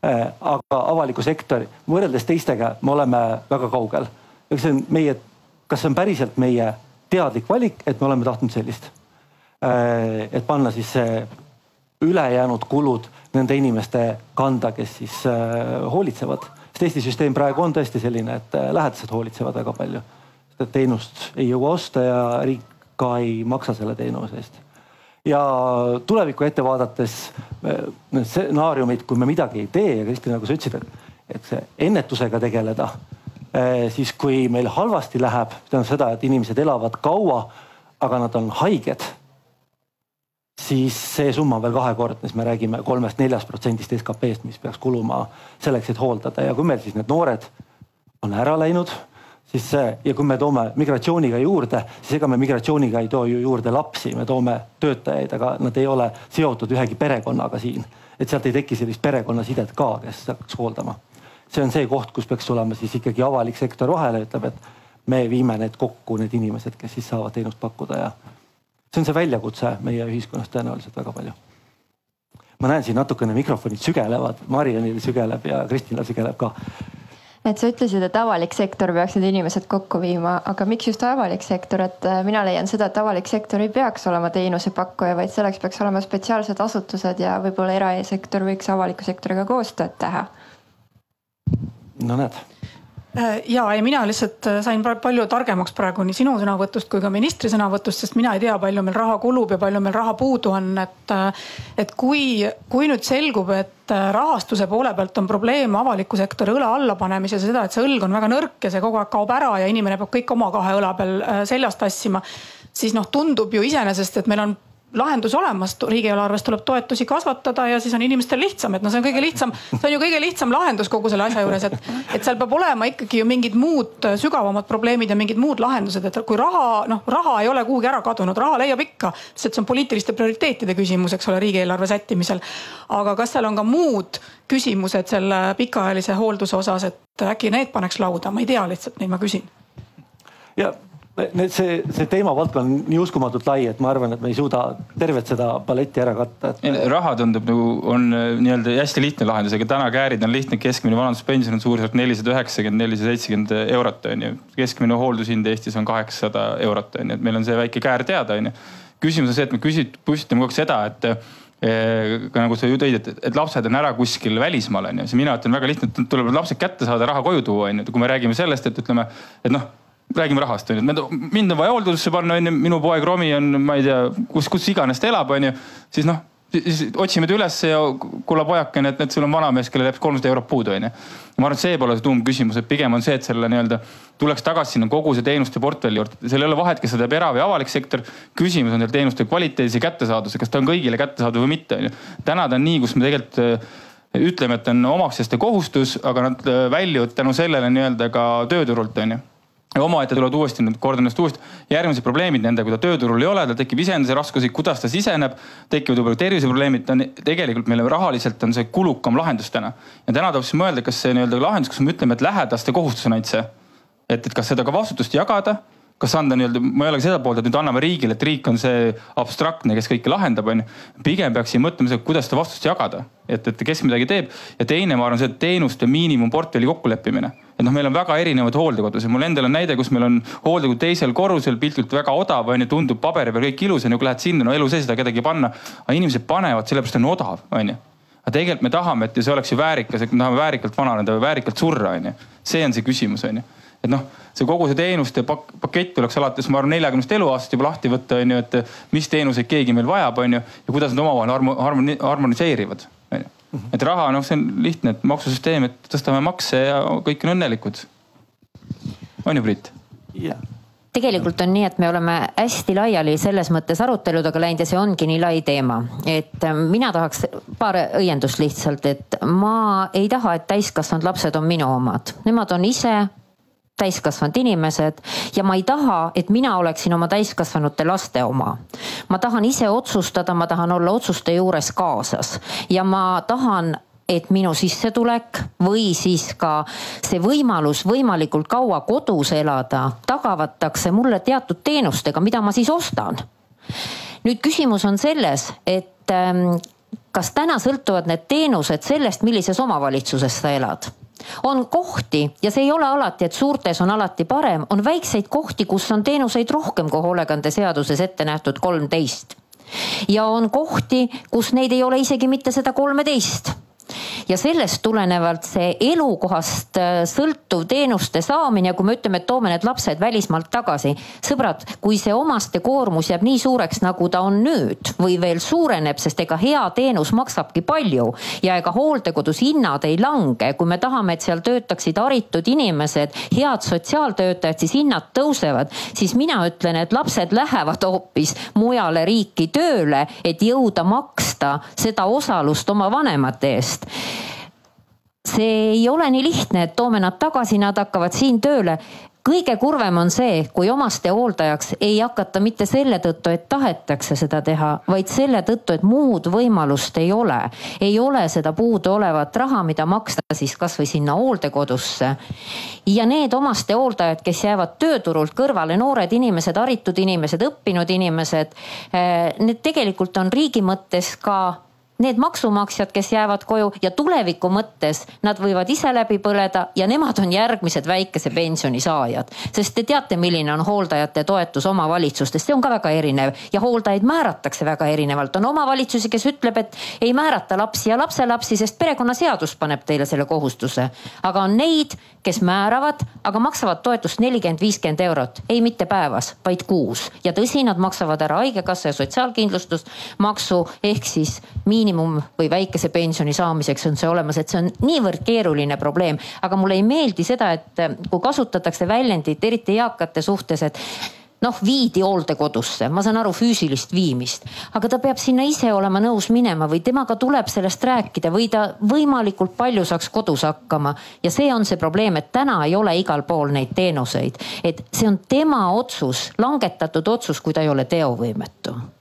Äh, aga avaliku sektori, võrreldes teistega, me oleme väga kaugel. eks see on meie, kas see on päriselt meie teadlik valik, et me oleme tahtnud sellist? Äh, et panna siis ülejäänud kulud nende inimeste kanda, kes siis äh, hoolitsevad. sest Eesti süsteem praegu on tõesti selline, et lähedased hoolitsevad väga palju et teenust ei jõua osta ja riik ka ei maksa selle teenuse eest. ja tulevikku ette vaadates need stsenaariumid, kui me midagi ei tee ja Kristi, nagu sa ütlesid, et, et see ennetusega tegeleda, siis kui meil halvasti läheb, tähendab seda, et inimesed elavad kaua, aga nad on haiged siis see summa on veel kahekordne, siis me räägime kolmest-neljast protsendist SKP-st, mis peaks kuluma selleks, et hooldada ja kui meil siis need noored on ära läinud siis see ja kui me toome migratsiooniga juurde, siis ega me migratsiooniga ei too ju juurde lapsi, me toome töötajaid, aga nad ei ole seotud ühegi perekonnaga siin. et sealt ei teki sellist perekonnasidet ka, kes hakkaks hooldama. See on see koht, kus peaks tulema siis ikkagi avalik sektor vahele, ütleb, et me viime need kokku, need inimesed, kes siis saavad teenust pakkuda ja see on see väljakutse meie ühiskonnas tõenäoliselt väga palju. ma näen siin natukene mikrofonid sügelevad, Marianil sügeleb ja Kristinal sügeleb ka et sa ütlesid, et avalik sektor peaks need inimesed kokku viima, aga miks just avalik sektor, et äh, mina leian seda, et avalik sektor ei peaks olema teenusepakkuja, vaid selleks peaks olema spetsiaalsed asutused ja võib-olla erasektor võiks avaliku sektoriga koostööd teha. No näed Äh, ja ei, mina lihtsalt äh, sain palju targemaks praegu nii sinu sõnavõtust kui ka ministri sõnavõtust, sest mina ei tea, palju meil raha kulub ja palju meil raha puudu on, et. Äh, et kui, kui nüüd selgub, et rahastuse poole pealt on probleem avaliku sektori õla alla panemises ja seda, et see õlg on väga nõrk ja see kogu aeg kaob ära ja inimene peab kõik oma kahe õla peal seljas tassima. siis noh, tundub ju iseenesest, et meil on lahendus olemas, riigieelarvest tuleb toetusi kasvatada ja siis on inimestel lihtsam, et noh, see on kõige lihtsam, see on ju kõige lihtsam lahendus kogu selle asja juures, et. et seal peab olema ikkagi ju mingid muud sügavamad probleemid ja mingid muud lahendused, et kui raha, noh, raha ei ole kuhugi ära kadunud, raha leiab ikka. sest see on poliitiliste prioriteetide küsimus, eks ole, riigieelarve sättimisel. aga kas seal on ka muud küsimused selle pikaajalise hoolduse osas, et äkki need paneks lauda, ma ei tea lihtsalt neid, ma küsin ja need, see, see teemavaldkond on nii uskumatult lai, et ma arvan, et me ei suuda tervet seda paletti ära katta et.... raha tundub nagu on äh, nii-öelda hästi lihtne lahendus, ega täna käärid on lihtne, keskmine vanaduspension on suurusjärk nelisada üheksakümmend, nelisada seitsekümmend eurot on ju. keskmine hooldushind Eestis on kaheksasada eurot on ju, et meil on see väike käär teada on ju. küsimus on see, et me küsit-, püstitame kogu aeg seda, et äh, ka nagu sa ju tõid, et, et lapsed on ära kuskil välismaal on ju, siis mina ütlen väga lihtne, et tuleb lapsed kätte saada, raha koju tuua on ju, kui me räägime sellest, et ütleme, et noh räägime rahast on ju, mind on vaja hooldusse panna, on ju, minu poeg Romi on, ma ei tea, kus, kus iganes ta elab, on ju, siis noh siis otsime ta ülesse ja kulla pojakene, et, et sul on vanamees, kellel jääb kolmsada eurot puudu, onju. ma arvan, et see pole see tuumküsimus, et pigem on see, et selle nii-öelda tuleks tagasi sinna kogu see teenuste portfelli juurde. seal ei ole vahet, kas seda teeb era- või avalik sektor. küsimus on seal teenuste kvaliteedis ja kättesaadavus, kas ta on kõigile kättesaadav või mitte, onju. täna ta on nii, kus me tegelikult äh, ütleme, et on omakseste kohustus, aga nad äh, väljuvad tänu sellele nii-öelda ka tööturult, onju ja omaette tulevad uuesti, nüüd kordan ennast uuesti, järgmised probleemid nendega, kui ta tööturul ei ole, tal tekib iseenese raskusi, kuidas ta siseneb, tekivad võib-olla terviseprobleemid, ta on tegelikult meile rahaliselt on see kulukam lahendus täna. ja täna tuleb siis mõelda, kas see nii-öelda lahendus, kus me ütleme, et lähedaste kohustus on ainult see, et, et kas seda ka vastutust jagada kas anda nii-öelda, ma ei ole ka seda poolt, et nüüd anname riigile, et riik on see abstraktne, kes kõike lahendab, onju. pigem peaksime mõtlema seda, kuidas seda vastutust jagada, et, et kes midagi teeb. ja teine, ma arvan, see teenuste miinimumportfelli kokkuleppimine. Et noh, meil on väga erinevaid hooldekodusid, mul endal on näide, kus meil on hooldekodu teisel korrusel piltlikult väga odav onju, tundub paberi peal kõik ilus onju, kui lähed sinna, no elu sees ei saa kedagi panna. aga inimesed panevad sellepärast, on odav onju aga tegelikult me tahame, et see oleks ju väärikas, et me tahame väärikalt vananeda või väärikalt surra, onju. see on see küsimus, onju et noh, see kogu see teenuste pak pakett tuleks alates, ma arvan, neljakümnest eluaastast juba lahti võtta, on ju, et mis teenuseid keegi meil vajab, on ju, ja kuidas nad omavahel harmoni harmoniseerivad. Et raha, noh, see on lihtne, et maksusüsteem, et tõstame makse ja kõik on õnnelikud. on ju, Priit? jah tegelikult on nii, et me oleme hästi laiali selles mõttes aruteludega läinud ja see ongi nii lai teema, et mina tahaks paar õiendust lihtsalt, et ma ei taha, et täiskasvanud lapsed on minu omad, nemad on ise täiskasvanud inimesed ja ma ei taha, et mina oleksin oma täiskasvanute laste oma. ma tahan ise otsustada, ma tahan olla otsuste juures kaasas ja ma tahan et minu sissetulek või siis ka see võimalus võimalikult kaua kodus elada tagavatakse mulle teatud teenustega, mida ma siis ostan. nüüd küsimus on selles, et ähm, kas täna sõltuvad need teenused sellest, millises omavalitsuses sa elad on kohti ja see ei ole alati, et suurtes on alati parem, on väikseid kohti, kus on teenuseid rohkem kui hoolekandeseaduses ette nähtud kolmteist. ja on kohti, kus neid ei ole isegi mitte seda kolmeteist ja sellest tulenevalt see elukohast äh, sõltuv teenuste saamine kui me ütleme, et toome need lapsed välismaalt tagasi. sõbrad, kui see omaste koormus jääb nii suureks, nagu ta on nüüd või veel suureneb, sest ega hea teenus maksabki palju ja ega hooldekodus hinnad ei lange, kui me tahame, et seal töötaksid haritud inimesed, head sotsiaaltöötajad, siis hinnad tõusevad, siis mina ütlen, et lapsed lähevad hoopis mujale riiki tööle, et jõuda maksta seda osalust oma vanemate eest see ei ole nii lihtne, et toome nad tagasi, nad hakkavad siin tööle kõige kurvem on see, kui omastehooldajaks ei hakata mitte selle tõttu, et tahetakse seda teha, vaid selle tõttu, et muud võimalust ei ole. ei ole seda puuduolevat raha, mida maksta siis kasvõi sinna hooldekodusse. ja need omastehooldajad, kes jäävad tööturult kõrvale, noored inimesed, haritud inimesed, õppinud inimesed. Eh, need tegelikult on riigi mõttes ka need maksumaksjad, kes jäävad koju ja tuleviku mõttes nad võivad ise läbi põleda ja nemad on järgmised väikese pensioni saajad. sest te teate, milline on hooldajate toetus omavalitsustes, see on ka väga erinev ja hooldajaid määratakse väga erinevalt. on omavalitsusi, kes ütleb, et ei määrata lapsi ja lapselapsi, sest perekonnaseadus paneb teile selle kohustuse. aga on neid, kes määravad, aga maksavad toetust nelikümmend, viiskümmend eurot, ei mitte päevas, vaid kuus. ja tõsi, nad maksavad ära haigekassa ja sotsiaalkindlustusmaksu ehk siis miinimum miinimum või väikese pensioni saamiseks on see olemas, et see on niivõrd keeruline probleem. aga mulle ei meeldi seda, et kui kasutatakse väljendit, eriti eakate suhtes, et noh, viidi hooldekodusse, ma saan aru füüsilist viimist, aga ta peab sinna ise olema nõus minema või temaga tuleb sellest rääkida või ta võimalikult palju saaks kodus hakkama. ja see on see probleem, et täna ei ole igal pool neid teenuseid, et see on tema otsus, langetatud otsus, kui ta ei ole teovõimetu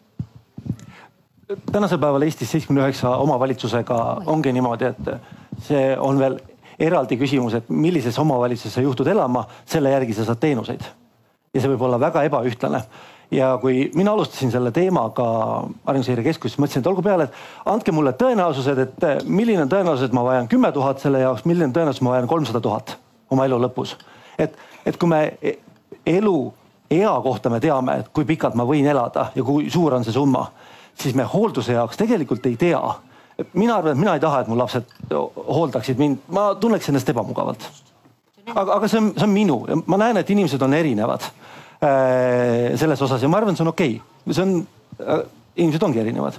tänasel päeval Eestis seitsmekümne üheksa omavalitsusega ongi niimoodi, et see on veel eraldi küsimus, et millises omavalitsuses sa juhtud elama, selle järgi sa saad teenuseid. ja see võib olla väga ebaühtlane ja kui mina alustasin selle teemaga Arenguseire Keskuses, mõtlesin, et olgu peale, et andke mulle tõenäosused, et milline on tõenäosus, et ma vajan kümme tuhat selle jaoks, milline on tõenäosus, ma vajan kolmsada tuhat oma elu lõpus. et, et kui me e-, elu ea kohta me teame, et kui pikalt ma võin elada ja kui suur on see summa, siis me hoolduse jaoks tegelikult ei tea. mina arvan, et mina ei taha, et mu lapsed hooldaksid mind, ma tunneks ennast ebamugavalt. aga, aga see on, see on minu, ma näen, et inimesed on erinevad Äh, selles osas ja ma arvan, see on okei okay., see on, äh, inimesed ongi erinevad.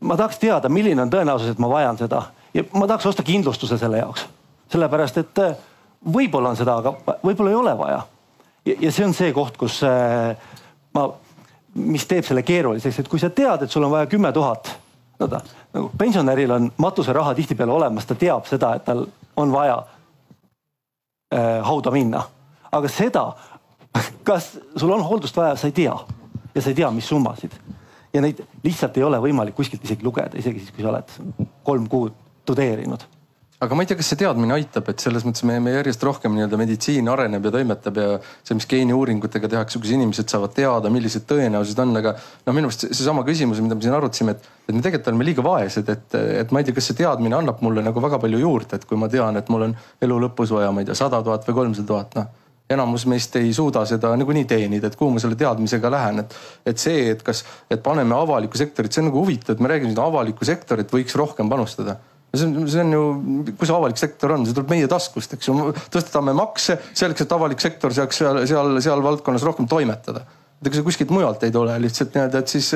ma tahaks teada, milline on tõenäosus, et ma vajan seda ja ma tahaks osta kindlustuse selle jaoks, sellepärast et äh, võib-olla on seda, aga võib-olla ei ole vaja. ja see on see koht, kus ma, mis teeb selle keeruliseks, et kui sa tead, et sul on vaja kümme tuhat, no ta nagu pensionäril on matuseraha tihtipeale olemas, ta teab seda, et tal on vaja äh, hauda minna, aga seda kas sul on hooldust vaja, sa ei tea. Ja sa ei tea, mis summasid. Ja neid lihtsalt ei ole võimalik kuskilt isegi lugeda, isegi siis, kui sa oled kolm kuud tudeerinud aga ma ei tea, kas see teadmine aitab, et selles mõttes me, me järjest rohkem nii-öelda meditsiin areneb ja toimetab ja see, mis geeniuuringutega tehakse, kus inimesed saavad teada, millised tõenäosused on, aga noh, minu meelest seesama küsimus, mida me siin arutasime, et, et me tegelikult oleme liiga vaesed, et, et ma ei tea, kas see teadmine annab mulle nagu väga palju juurde, et kui ma tean, et mul on elu lõpus vaja, ma ei tea, sada tuhat või kolmsada tuhat, noh enamus meist ei suuda seda niikuinii teenida, et kuhu ma selle teadmisega lähen, et, et see, et kas, et paneme avalikku sektorit, see on nagu huvitav, et me räägime siin avalikku sektorit võiks rohkem panustada see on, see on ju, kus avalik sektor on, see tuleb meie taskust, eks ju. tõstetame makse selleks, et avalik sektor saaks seal, seal, seal valdkonnas rohkem toimetada et ega see kuskilt mujalt ei tule lihtsalt nii-öelda, et siis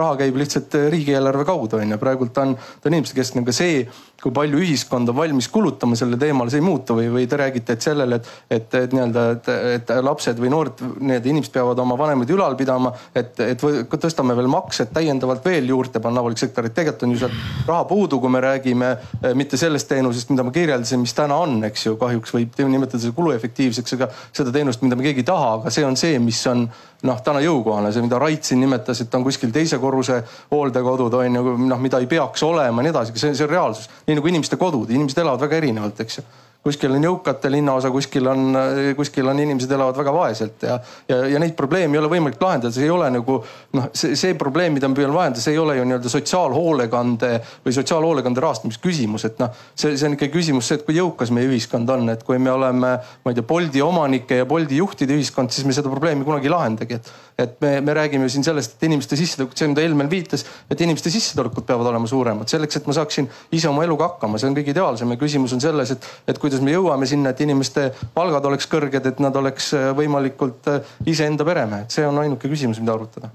raha käib lihtsalt riigieelarve kaudu on ju. praegult on, ta on inimeste keskne, aga see, kui palju ühiskond on valmis kulutama sellele teemale, see ei muutu või, või te räägite, et sellele, et, et, et nii-öelda, et, et lapsed või noored nii-öelda inimesed peavad oma vanemaid ülal pidama. et, et tõstame veel makse, täiendavalt veel juurde panna avalik sektor, et tegelikult on ju seal raha puudu, kui me räägime eh, mitte sellest teenusest, mida ma kirjeldasin, mis täna on, eks ju, kahjuks võib nimetada seda kuluefektiivseks, aga seda teenust, mida me keegi ei taha, aga see on see, mis on noh, täna jõukohane, see, mida Rait siin nimetas, et on kuskil teise korruse hooldekodud on ju, noh, mida ei peaks olema ja nii edasi, see, see on reaalsus. Nii nagu inimeste kodud, inimesed elavad väga erinevalt, eks ju. Kuskil on jõukate linnaosa, kuskil on, kuskil on inimesed elavad väga vaeselt ja, ja, ja neid probleeme ei ole võimalik lahendada, see ei ole nagu noh, see, see probleem, mida me püüame lahendada, see ei ole ju nii-öelda sotsiaalhoolekande või sotsiaalhoolekande rahastamise küsimus, et noh, see, see on ikka küsimus see, et kui jõukas meie ühiskond on, et kui me oleme, ma ei tea, Bolti omanike ja Bolti juhtide ühiskond, siis me seda probleemi kunagi ei lahendagi, et et me, me räägime siin sellest, et inimeste sissetulekud, see, mida Helmen viitas, et inimeste sissetulekud peavad olema suuremad. Selleks, et ma saaksin ise oma eluga hakkama, see on kõige ideaalsem. Ja küsimus on selles, et, et kuidas me jõuame sinna, et inimeste palgad oleks kõrged, et nad oleks äh, võimalikult äh, iseenda peremehed, see on ainuke küsimus, mida arutada.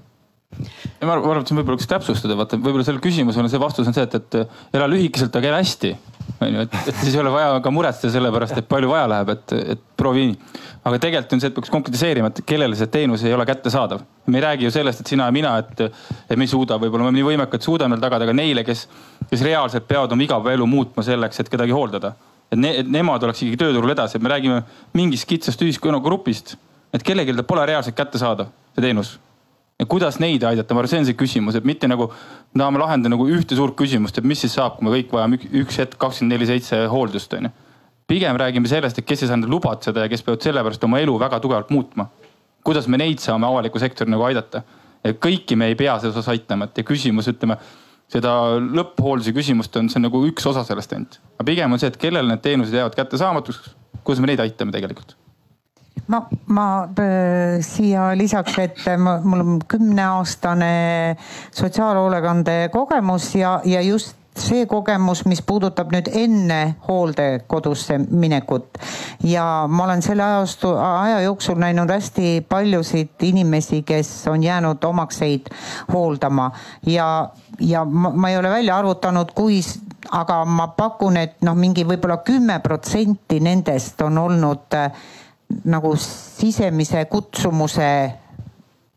Ma arvan, et siin võib-olla üks täpsustada, vaata võib-olla sellele küsimusele see vastus on see, et, et ela lühikeselt, aga ela hästi. On ju, et, et siis ei ole vaja ka muretseda selle pärast, et palju vaja läheb, et, et proovi nii. aga tegelikult on see, et peaks konkretiseerima, et kellele see teenus ei ole kättesaadav. me ei räägi ju sellest, et sina ja mina, et, et me ei suuda, võib-olla me nii võimekad, suudame tagada, aga neile, kes, kes reaalselt peavad oma igapäevaelu muutma selleks, et kedagi hooldada. et, ne, et nemad oleks ikkagi tööturul edasi, et me räägime mingist kitsast ühiskonnagrupist, et kellelgi ta pole reaalselt kättesaadav, see teenus kuidas neid aidata, ma arvan, see on see küsimus, et mitte nagu me tahame lahendada nagu ühte suurt küsimust, et mis siis saab, kui me kõik vajame üks hetk kakskümmend neli seitse hooldust onju. pigem räägime sellest, et kes ei saa endale lubada seda ja kes peavad sellepärast oma elu väga tugevalt muutma. kuidas me neid saame avaliku sektori nagu aidata kõiki me ei pea selles osas aitama, et ja küsimus, ütleme seda lõpphoolduse küsimust on, see on nagu üks osa sellest ainult. aga pigem on see, et kellele need teenused jäävad kättesaamatuks, kuidas me neid aitame tegelikult ma, ma äh, siia lisaks, et ma, mul on kümneaastane sotsiaalhoolekande kogemus ja, ja just see kogemus, mis puudutab nüüd enne hooldekodusse minekut. Ja ma olen selle ajastu, aja jooksul näinud hästi paljusid inimesi, kes on jäänud omakseid hooldama. Ja, ja ma, ma ei ole välja arvutanud, kui, aga ma pakun, et noh, mingi võib-olla kümme protsenti nendest on olnud äh, nagu sisemise kutsumuse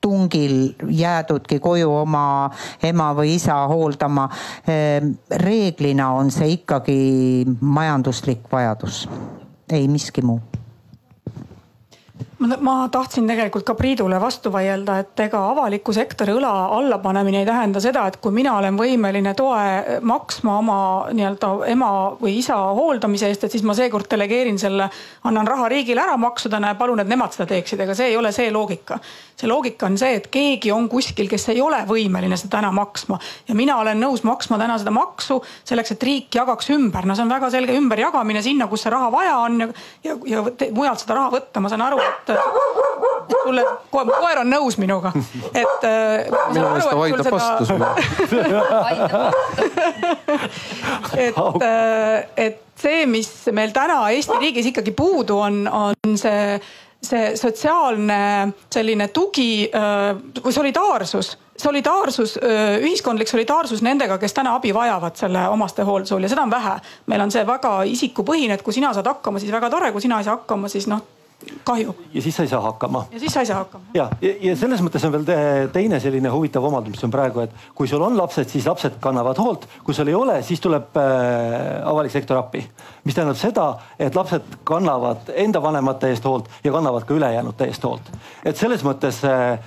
tungil jäädudki koju oma ema või isa hooldama. Ehm, reeglina on see ikkagi majanduslik vajadus, ei miski muu ma tahtsin tegelikult ka Priidule vastu vaielda, et ega avaliku sektori õla allapanemine ei tähenda seda, et kui mina olen võimeline toe maksma oma nii-öelda ema või isa hooldamise eest, et siis ma seekord delegeerin selle, annan raha riigile ära maksudena ja palun, et nemad seda teeksid, ega see ei ole see loogika. see loogika on see, et keegi on kuskil, kes ei ole võimeline seda täna maksma. Ja mina olen nõus maksma täna seda maksu selleks, et riik jagaks ümber, no see on väga selge ümberjagamine sinna, kus see raha vaja on ja, ja, ja mujalt seda raha võtta, ma saan aru, et sulle, koer on nõus minuga, et. Äh, minu meelest ta vaidleb vastu sulle. et, äh, et see, mis meil täna Eesti riigis ikkagi puudu on, on see, see sotsiaalne selline tugi äh, või solidaarsus solidaarsus, ühiskondlik solidaarsus nendega, kes täna abi vajavad selle omastehooldusel ja seda on vähe. meil on see väga isikupõhine, et kui sina saad hakkama, siis väga tore, kui sina ei saa hakkama, siis noh kahju. ja siis sa ei saa hakkama. ja siis sa ei saa hakkama. ja, ja, ja selles mõttes on veel teine selline huvitav omandus, mis on praegu, et kui sul on lapsed, siis lapsed kannavad hoolt, kui sul ei ole, siis tuleb äh, avalik sektor appi. mis tähendab seda, et lapsed kannavad enda vanemate eest hoolt ja kannavad ka ülejäänute eest hoolt. et selles mõttes äh,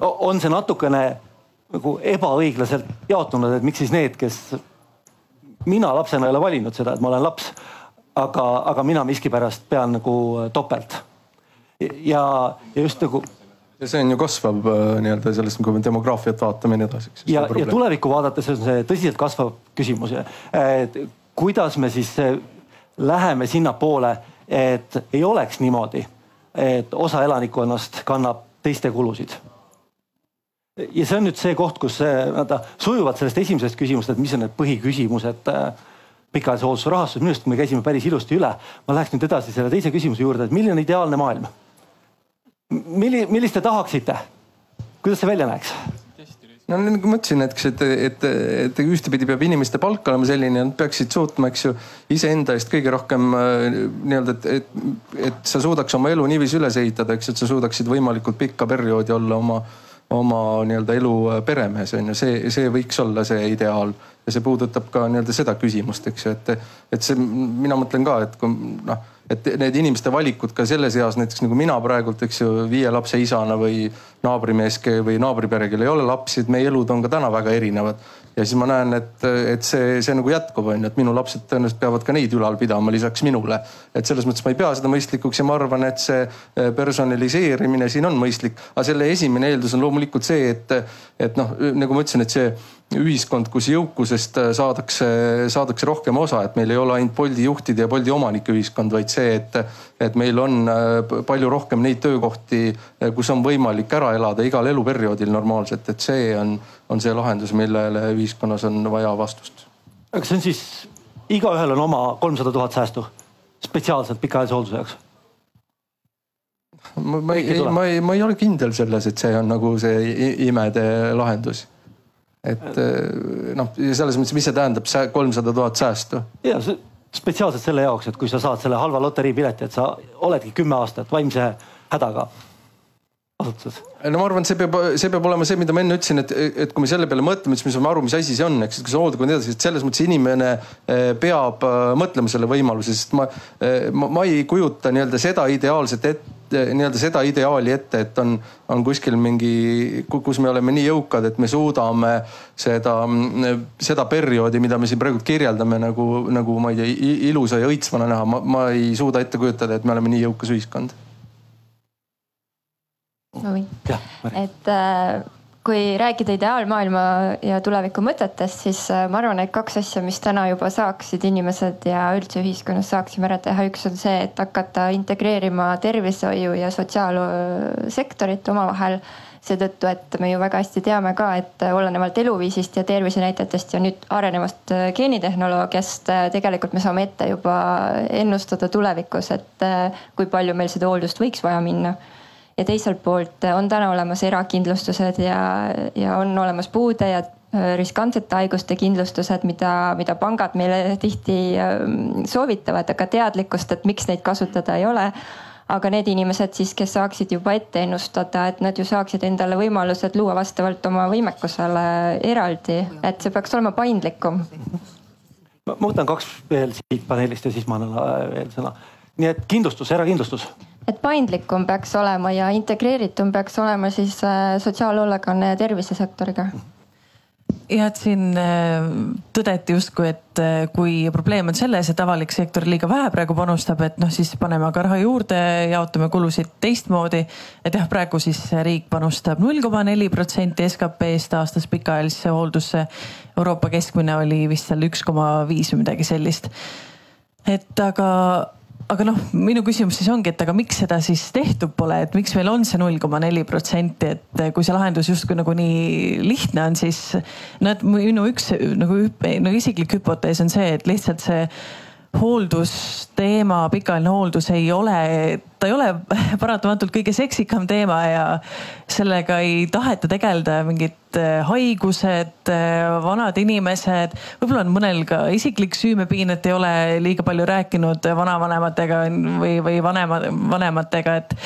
on see natukene nagu ebaõiglaselt jaotunud, et miks siis need, kes mina lapsena ei ole valinud seda, et ma olen laps aga, aga mina miskipärast pean nagu topelt. ja, ja just nagu. ja see on ju kasvav äh, nii-öelda sellest, kui me demograafiat vaatame ja nii edasi. ja, ja tulevikku vaadates on see tõsiselt kasvav küsimus. kuidas me siis äh, läheme sinnapoole, et ei oleks niimoodi, et osa elanikkonnast kannab teiste kulusid ja see on nüüd see koht, kus nii-öelda sujuvalt sellest esimesest küsimusest, et mis on need põhiküsimused äh, pikaajalise hoolduse rahastus, minu arust me käisime päris ilusti üle. ma läheks nüüd edasi selle teise küsimuse juurde, et milline on ideaalne maailm? milli-, millist te tahaksite? kuidas see välja näeks? no nagu ma ütlesin, et, et, et, et ühtepidi peab inimeste palk olema selline, nad peaksid suutma, eks ju, iseenda eest kõige rohkem äh, nii-öelda, et, et, et sa suudaks oma elu niiviisi üles ehitada, eks, et sa suudaksid võimalikult pikka perioodi olla oma, oma nii-öelda elu peremees on ju, see, see võiks olla see ideaal ja see puudutab ka nii-öelda seda küsimust, eks ju, et, et see, mina mõtlen ka, et kui noh, et need inimeste valikud ka selles eas, näiteks nagu mina praegult, eks ju, viie lapse isana või naabrimees või naabripere, kellel ei ole lapsi, et meie elud on ka täna väga erinevad ja siis ma näen, et, et see, see nagu jätkub, on ju, et minu lapsed tõenäoliselt peavad ka neid ülal pidama lisaks minule. et selles mõttes ma ei pea seda mõistlikuks ja ma arvan, et see eh, personaliseerimine siin on mõistlik. aga selle esimene eeldus on loomulikult see, et, et noh, nagu ma ütlesin, et see ühiskond, kus jõukusest äh, saadakse, saadakse rohkem osa, et meil ei ole ainult Bolti juhtide ja Bolti omanike ühiskond, vaid see, et, et meil on äh, palju rohkem neid töökohti, kus on võimalik ära elada igal eluperioodil normaalselt, et see on, on see lahendus, millele ühiskonnas on vaja vastust. kas see on siis, igaühel on oma kolmsada tuhat säästu spetsiaalselt pikaajalise hoolduse jaoks? ma, ma ei, ma ei, ma ei ole kindel selles, et see on nagu see imede lahendus et eh, noh, selles mõttes, mis see tähendab, kolmsada tuhat säästu? ja spetsiaalselt selle jaoks, et kui sa saad selle halva loteriipileti, et sa oledki kümme aastat vaimse hädaga asutuses? no ma arvan, et see peab, see peab olema see, mida ma enne ütlesin, et, et kui me selle peale mõtleme, siis me saame aru, mis asi see on, eks, see hooldekodu ja nii edasi, et selles mõttes inimene eh, peab eh, mõtlema selle võimaluse, sest ma, ma, ma ei kujuta nii-öelda seda ideaalset ette nii-öelda seda ideaali ette, et on, on kuskil mingi, kus me oleme nii jõukad, et me suudame seda, seda perioodi, mida me siin praegu kirjeldame nagu, nagu ma ei tea, ilusa ja õitsvana näha, ma ei suuda ette kujutada, et me oleme nii jõukas ühiskond ma võin? et äh, kui rääkida ideaalmaailma ja tuleviku mõtetest, siis äh, ma arvan, et kaks asja, mis täna juba saaksid inimesed ja üldse ühiskonnas saaksime ära teha, üks on see, et hakata integreerima tervishoiu ja sotsiaalsektorit omavahel. Seetõttu, et me ju väga hästi teame ka, et olenevalt eluviisist ja tervisenäitajatest ja nüüd arenevast äh, geenitehnoloogiast tegelikult me saame ette juba ennustada tulevikus, et kui palju meil seda hooldust võiks vaja minna ja teiselt poolt on täna olemas erakindlustused ja, ja on olemas puude ja äh, riskantsete haiguste kindlustused, mida, mida pangad meile tihti ähm, soovitavad, aga teadlikkust, et miks neid kasutada ei ole. aga need inimesed siis, kes saaksid juba ette ennustada, et nad ju saaksid endale võimalused luua vastavalt oma võimekusele eraldi, et see peaks olema paindlikum. ma võtan kaks veel siit paneelist ja siis ma annan äh, veel sõna. nii et kindlustus, erakindlustus et paindlikum peaks olema ja integreeritum peaks olema siis äh, sotsiaalhoolekanne ja tervisesektoriga ja et siin äh, tõdeti justkui, et äh, kui probleem on selles, et avalik sektor liiga vähe praegu panustab, et noh, siis paneme aga raha juurde, jaotame kulusid teistmoodi. et jah, praegu siis riik panustab null koma neli protsenti SKP-st aastas pikaajalisse hooldusse. Euroopa keskmine oli vist seal üks koma viis või midagi sellist. et aga aga noh, minu küsimus siis ongi, et aga miks seda siis tehtud pole, et miks meil on see null koma neli protsenti, et kui see lahendus justkui nagu nii lihtne on, siis no et minu üks nagu no isiklik hüpotees on see, et lihtsalt see hooldusteema, pikaajaline hooldus ei ole, ta ei ole paratamatult kõige seksikam teema ja sellega ei taheta tegeleda mingid äh, haigused, äh, vanad inimesed. võib-olla on mõnel ka isiklik süümepiin, et ei ole liiga palju rääkinud vanavanematega või, või vanema, vanematega, et,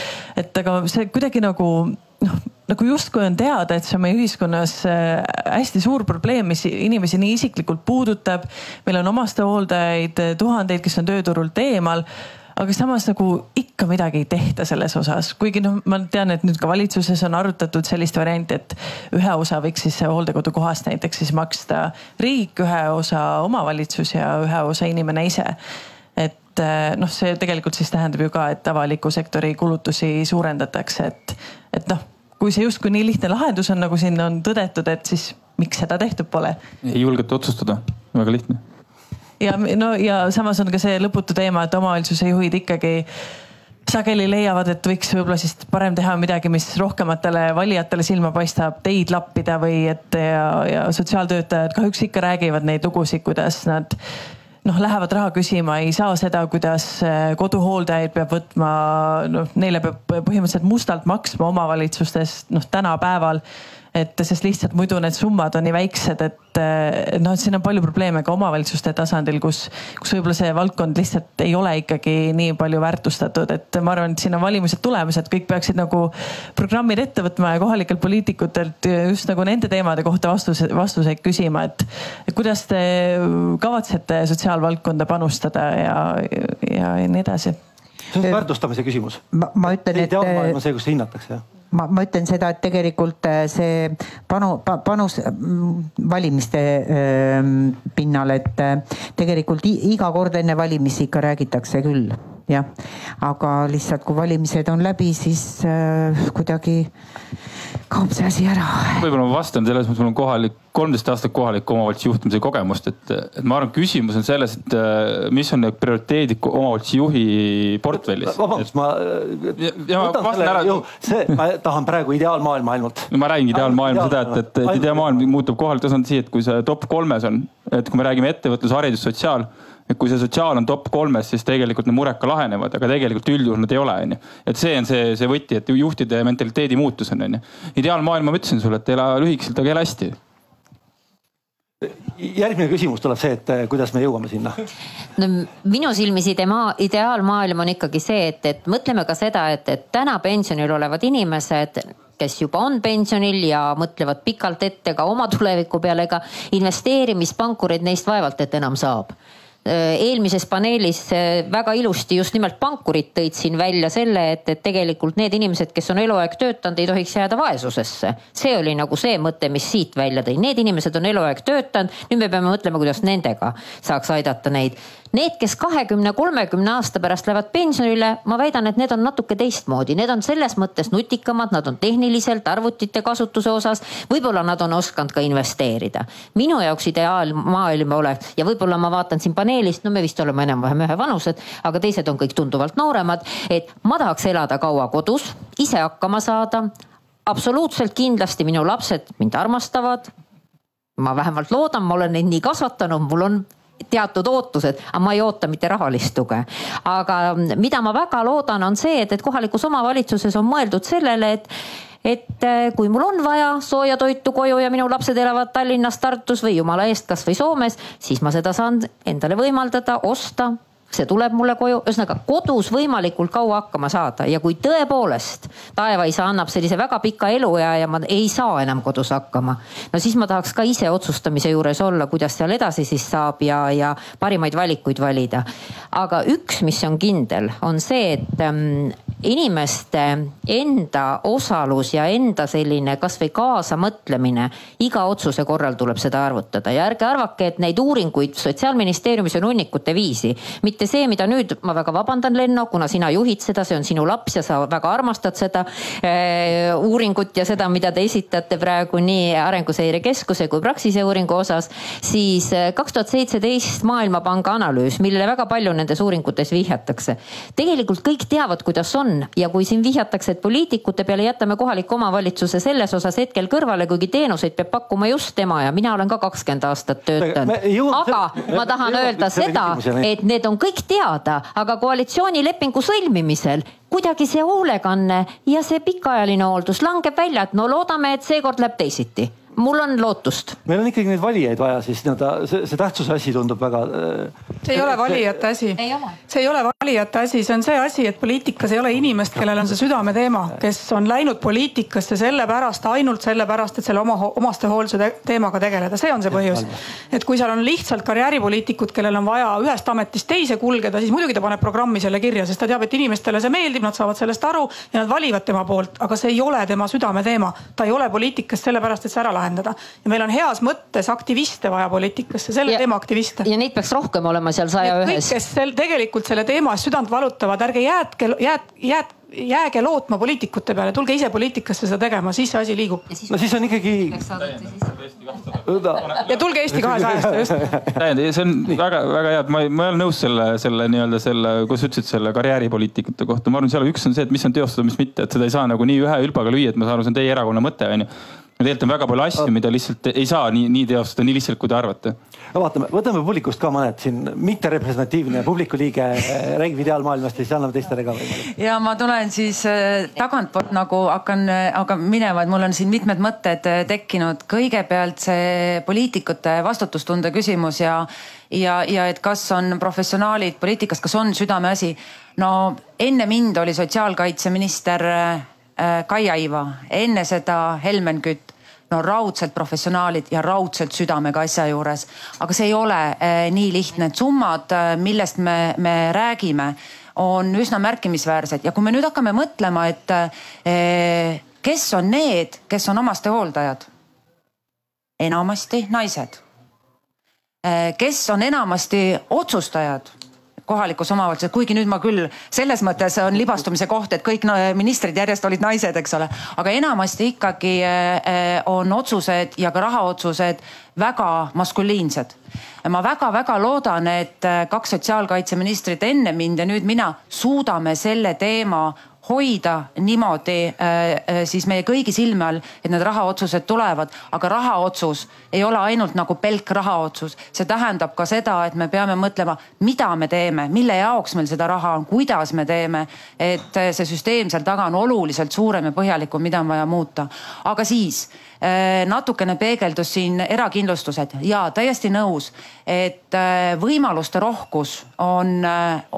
et aga see kuidagi nagu noh nagu justkui on teada, et see on meie ühiskonnas äh, hästi suur probleem, mis inimesi nii isiklikult puudutab. meil on omastehooldajaid äh, tuhandeid, kes on tööturult eemal aga samas nagu ikka midagi ei tehta selles osas, kuigi noh, ma tean, et nüüd ka valitsuses on arutatud sellist varianti, et ühe osa võiks siis hooldekodu kohast näiteks siis maksta riik, ühe osa omavalitsus ja ühe osa inimene ise. et äh, noh, see tegelikult siis tähendab ju ka, et avaliku sektori kulutusi suurendatakse, et, et noh kui see justkui nii lihtne lahendus on, nagu siin on tõdetud, et siis miks seda tehtud pole? ei julgeta otsustada, väga lihtne. ja no ja samas on ka see lõputu teema, et omavalitsuse juhid ikkagi sageli leiavad, et võiks võib-olla siis parem teha midagi, mis rohkematele valijatele silma paistab, teid lappida või et ja, ja sotsiaaltöötajad kahjuks ikka räägivad neid lugusid, kuidas nad noh, lähevad raha küsima, ei saa seda, kuidas eh, koduhooldajaid peab võtma, noh neile peab põhimõtteliselt mustalt maksma omavalitsustest noh tänapäeval et sest lihtsalt muidu need summad on nii väiksed, et noh, et siin on palju probleeme ka omavalitsuste tasandil, kus, kus võib-olla see valdkond lihtsalt ei ole ikkagi nii palju väärtustatud, et ma arvan, et siin on valimised tulemas, et kõik peaksid nagu programmid ette võtma ja kohalikelt poliitikutelt just nagu nende teemade kohta vastuse, vastuseid küsima, et kuidas te kavatsete sotsiaalvaldkonda panustada ja, ja, ja nii edasi see on väärtustamise küsimus. ma, ma ütlen, et. ideaalmaailm on see, kus hinnatakse jah ma, ma ütlen seda, et tegelikult äh, see panu, panus mm, valimiste äh, pinnal, et äh, tegelikult iga kord enne valimisi ikka räägitakse küll jah, aga lihtsalt kui valimised on läbi, siis äh, kuidagi kaob see asi ära. võib-olla ma vastan selles mõttes, mul on kohalik, kolmteist aastat kohaliku omavalitsuse juhtimise kogemust, et, et ma arvan, küsimus on selles, et äh, mis on need prioriteedid omavalitsuse juhi portfellis. vabandust, ma. ja, ja ma vastan ära. see, ma tahan praegu ideaalmaailma ainult. ma räägingi ideaalmaailma seda, et, et, et ideaalmaailm muutub kohalik tasand siia, et kui see top kolmes on, et kui me räägime ettevõtlus, haridus, sotsiaal et kui see sotsiaal on top kolmes, siis tegelikult need mured ka lahenevad, aga tegelikult üldjuhul nad ei ole, onju. et see on see, see võti, et juhtide mentaliteedi muutus on, onju. ideaalmaailma ma ütlesin sulle, et ela lühikeselt, aga ela hästi järgmine küsimus tuleb see, et eh, kuidas me jõuame sinna? no minu silmis idema, ideaalmaailm on ikkagi see, et, et mõtleme ka seda, et, et täna pensionil olevad inimesed kes juba on pensionil ja mõtlevad pikalt ette ka oma tuleviku peale, ega investeerimispankureid neist vaevalt et enam saab eelmises paneelis äh, väga ilusti just nimelt pankurid tõid siin välja selle, et, et tegelikult need inimesed, kes on eluaeg töötanud, ei tohiks jääda vaesusesse. see oli nagu see mõte, mis siit välja tõi, need inimesed on eluaeg töötanud, nüüd me peame mõtlema, kuidas nendega saaks aidata neid Need, kes kahekümne, kolmekümne aasta pärast lähevad pensionile, ma väidan, et need on natuke teistmoodi, need on selles mõttes nutikamad, nad on tehniliselt arvutite kasutuse osas, võib-olla nad on osanud ka investeerida. minu jaoks ideaalmaailm oleks ja võib-olla ma vaatan siin paneelist, no me vist oleme enam-vähem ühevanused, aga teised on kõik tunduvalt nooremad, et ma tahaks elada kaua kodus, ise hakkama saada absoluutselt kindlasti minu lapsed mind armastavad. ma vähemalt loodan, ma olen neid nii kasvatanud, mul on teatud ootused, aga ma ei oota mitte rahalist tuge. aga mida ma väga loodan, on see, et, et kohalikus omavalitsuses on mõeldud sellele, et et eh, kui mul on vaja sooja toitu koju ja minu lapsed elavad Tallinnas, Tartus või jumala eest kasvõi Soomes, siis ma seda saan endale võimaldada, osta see tuleb mulle koju, ühesõnaga kodus võimalikult kaua hakkama saada ja kui tõepoolest taevaisa annab sellise väga pika eluea ja ma ei saa enam kodus hakkama. no siis ma tahaks ka ise otsustamise juures olla, kuidas seal edasi siis saab ja, ja parimaid valikuid valida. aga üks, mis on kindel, on see, et ähm, inimeste enda osalus ja enda selline kasvõi kaasamõtlemine iga otsuse korral tuleb seda arvutada ja ärge arvake, et neid uuringuid sotsiaalministeeriumis on hunnikute viisi. mitte see, mida nüüd, ma väga vabandan, Lenno, kuna sina juhid seda, see on sinu laps ja sa väga armastad seda äh, uuringut ja seda, mida te esitate praegu nii Arenguseire Keskuse kui Praxise uuringu osas, siis äh, kaks tuhat seitseteist Maailmapanga analüüs, millele väga palju nendes uuringutes vihjatakse. tegelikult kõik teavad, kuidas on ja kui siin vihjatakse, et poliitikute peale jätame kohaliku omavalitsuse selles osas hetkel kõrvale, kuigi teenuseid peab pakkuma just tema ja mina olen ka kakskümmend aastat töötanud. aga ma tahan öelda seda, et need on kõik teada, aga koalitsioonilepingu sõlmimisel kuidagi see hoolekanne ja see pikaajaline hooldus langeb välja, et no loodame, et seekord läheb teisiti mul on lootust. meil on ikkagi neid valijaid vaja, siis nii-öelda see, see tähtsuse asi tundub väga. See ei ole valijate asi. see ei ole valijate asi, see on see asi, et poliitikas ei ole inimest, kellel on see südameteema, kes on läinud poliitikasse sellepärast, ainult sellepärast, et selle oma omastehoolduse teemaga tegeleda, see on see põhjus. et kui seal on lihtsalt karjääripoliitikud, kellel on vaja ühest ametist teise kulgeda, siis muidugi ta paneb programmi selle kirja, sest ta teab, et inimestele see meeldib, nad saavad sellest aru ja nad valivad tema poolt, aga see ei ole tema südameteema. ta ei ole poliitikas sellepärast, et see ära lahendada lahendada. ja meil on heas mõttes aktiviste vaja poliitikasse, selle ja, teema aktiviste. ja neid peaks rohkem olema seal saja ühes. kõik, kes sel, tegelikult selle teema eest südant valutavad, ärge jäätke, jääd, jääd, jääge lootma poliitikute peale, tulge ise poliitikasse seda tegema, siis see asi liigub. no siis on ikkagi. ja tulge Eesti kahesajast just. täiendav, see on väga-väga hea, et ma, ma ei ole nõus selle, selle nii-öelda selle, kuidas sa ütlesid, selle karjääripoliitikute kohta. ma arvan, seal üks on see, et mis on teostada, mis mitte, et seda ei saa nagu nii ühe hülbaga lüüa, et ma saan aru, see on teie erakonna mõte, onju tegelikult on väga palju asju, mida lihtsalt ei saa nii, nii teostada nii lihtsalt, kui te arvate. no vaatame, võtame publikust ka mõned siin, mitterepresentatiivne publiku liige räägib ideaalmaailmast ja siis anname teistele ka võimaluse. ja ma tulen siis äh, tagantpoolt nagu hakkan, hakkan minema, et mul on siin mitmed mõtted tekkinud. kõigepealt see poliitikute vastutustunde küsimus ja, ja, ja et kas on professionaalid poliitikas, kas on südameasi. no enne mind oli sotsiaalkaitseminister Kaia Iva, enne seda Helmen Kütt no raudselt professionaalid ja raudselt südamega asja juures. aga see ei ole eh, nii lihtne, et summad, äh, millest me, me räägime, on üsna märkimisväärsed ja kui me nüüd hakkame mõtlema, et eh, kes on need, kes on omastehooldajad? enamasti naised eh,. kes on enamasti otsustajad? Kohalikus omavalitsuses, kuigi nüüd ma küll selles mõttes on libastumise koht, et kõik ministrid järjest olid naised, eks ole. aga enamasti ikkagi eh, eh, on otsused ja ka rahaotsused väga maskuliinsed. ma väga-väga loodan, et eh, kaks sotsiaalkaitseministrit enne mind ja nüüd mina suudame selle teema hoida niimoodi äh, äh, siis meie kõigi silme all, et need rahaotsused tulevad. aga rahaotsus ei ole ainult nagu pelk rahaotsus, see tähendab ka seda, et me peame mõtlema, mida me teeme, mille jaoks meil seda raha on, kuidas me teeme. et äh, see süsteem seal taga on oluliselt suurem ja põhjalikum, mida on vaja muuta. aga siis natukene peegeldus siin erakindlustused ja täiesti nõus, et võimaluste rohkus on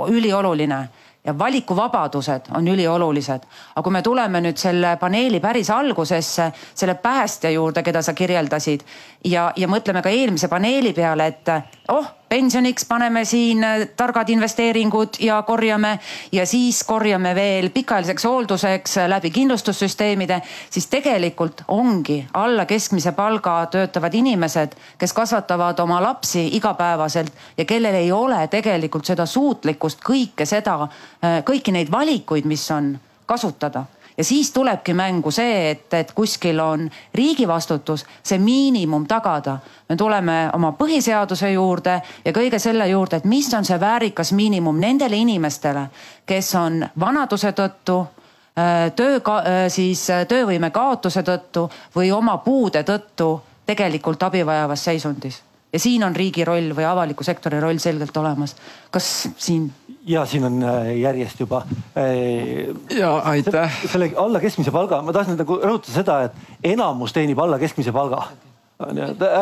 ülioluline ja valikuvabadused on üliolulised. aga kui me tuleme nüüd selle paneeli päris algusesse, selle päästja juurde, keda sa kirjeldasid ja, ja mõtleme ka eelmise paneeli peale, et oh pensioniks paneme siin äh, targad investeeringud ja korjame. Ja siis korjame veel pikaajaliseks hoolduseks äh, läbi kindlustussüsteemide, siis tegelikult ongi alla keskmise palga töötavad inimesed, kes kasvatavad oma lapsi igapäevaselt ja kellel ei ole tegelikult seda suutlikkust kõike seda, äh, kõiki neid valikuid, mis on, kasutada ja siis tulebki mängu see, et, et kuskil on riigi vastutus see miinimum tagada. me tuleme oma põhiseaduse juurde ja kõige selle juurde, et mis on see väärikas miinimum nendele inimestele, kes on vanaduse tõttu äh, töö, äh, siis äh, töövõime kaotuse tõttu või oma puude tõttu tegelikult abi vajavas seisundis ja siin on riigi roll või avaliku sektori roll selgelt olemas. kas siin? Ja siin on äh, järjest juba. Äh, ja aitäh. selle alla keskmise palga, ma tahtsin nagu rõhutada seda, et enamus teenib alla keskmise palga.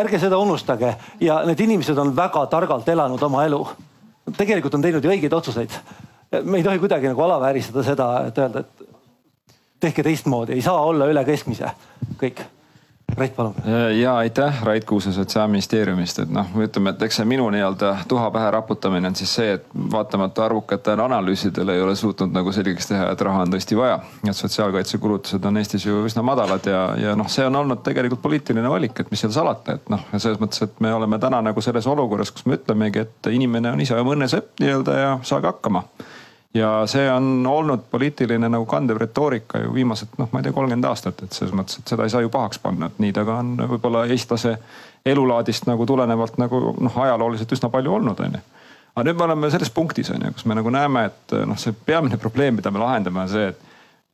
ärge seda unustage ja need inimesed on väga targalt elanud oma elu. tegelikult on teinud ju õigeid otsuseid. me ei tohi kuidagi nagu alavääristada seda, et öelda, et tehke teistmoodi, ei saa olla üle keskmise kõik Rait, palun. ja aitäh, Rait Kuuse Sotsiaalministeeriumist, et noh, ütleme, et eks see minu nii-öelda tuha pähe raputamine on siis see, et vaatamata arvukatele analüüsidele ei ole suutnud nagu selgeks teha, et raha on tõesti vaja. et sotsiaalkaitsekulutused on Eestis ju üsna madalad ja, ja noh, see on olnud tegelikult poliitiline valik, et mis seal salata, et noh, selles mõttes, et me oleme täna nagu selles olukorras, kus me ütlemegi, et inimene on ise oma õnne sepp nii-öelda ja saage hakkama ja see on olnud poliitiline nagu kandev retoorika ju viimased noh, ma ei tea, kolmkümmend aastat, et selles mõttes, et seda ei saa ju pahaks panna, et nii ta ka on võib-olla eestlase elulaadist nagu tulenevalt nagu noh, ajalooliselt üsna palju olnud, onju. aga nüüd me oleme selles punktis onju, kus me nagu näeme, et noh, see peamine probleem, mida me lahendame, on see, et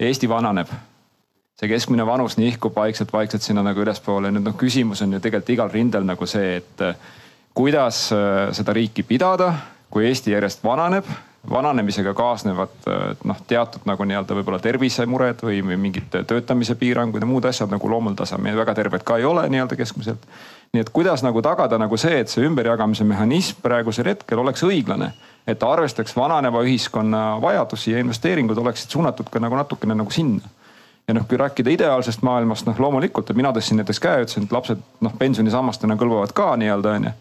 Eesti vananeb. see keskmine vanus nihkub vaikselt-vaikselt sinna nagu ülespoole. nüüd noh, küsimus on ju tegelikult igal rindel nagu see, et kuidas seda riiki pidada, kui Eesti järjest vananeb vananemisega kaasnevad noh, teatud nagu nii-öelda võib-olla tervisemured või, mingid töötamise piirangud ja muud asjad nagu loomuldasel tasemel. väga terved ka ei ole nii-öelda keskmiselt. nii et kuidas nagu tagada nagu see, et see ümberjagamise mehhanism praegusel hetkel oleks õiglane. et ta arvestaks vananeva ühiskonna vajadusi ja investeeringud oleksid suunatud ka nagu natukene nagu sinna ja noh, kui rääkida ideaalsest maailmast, noh loomulikult, et mina tõstsin näiteks käe, ütlesin, et lapsed noh pensionisammastena kõlbavad ka nii-öelda onju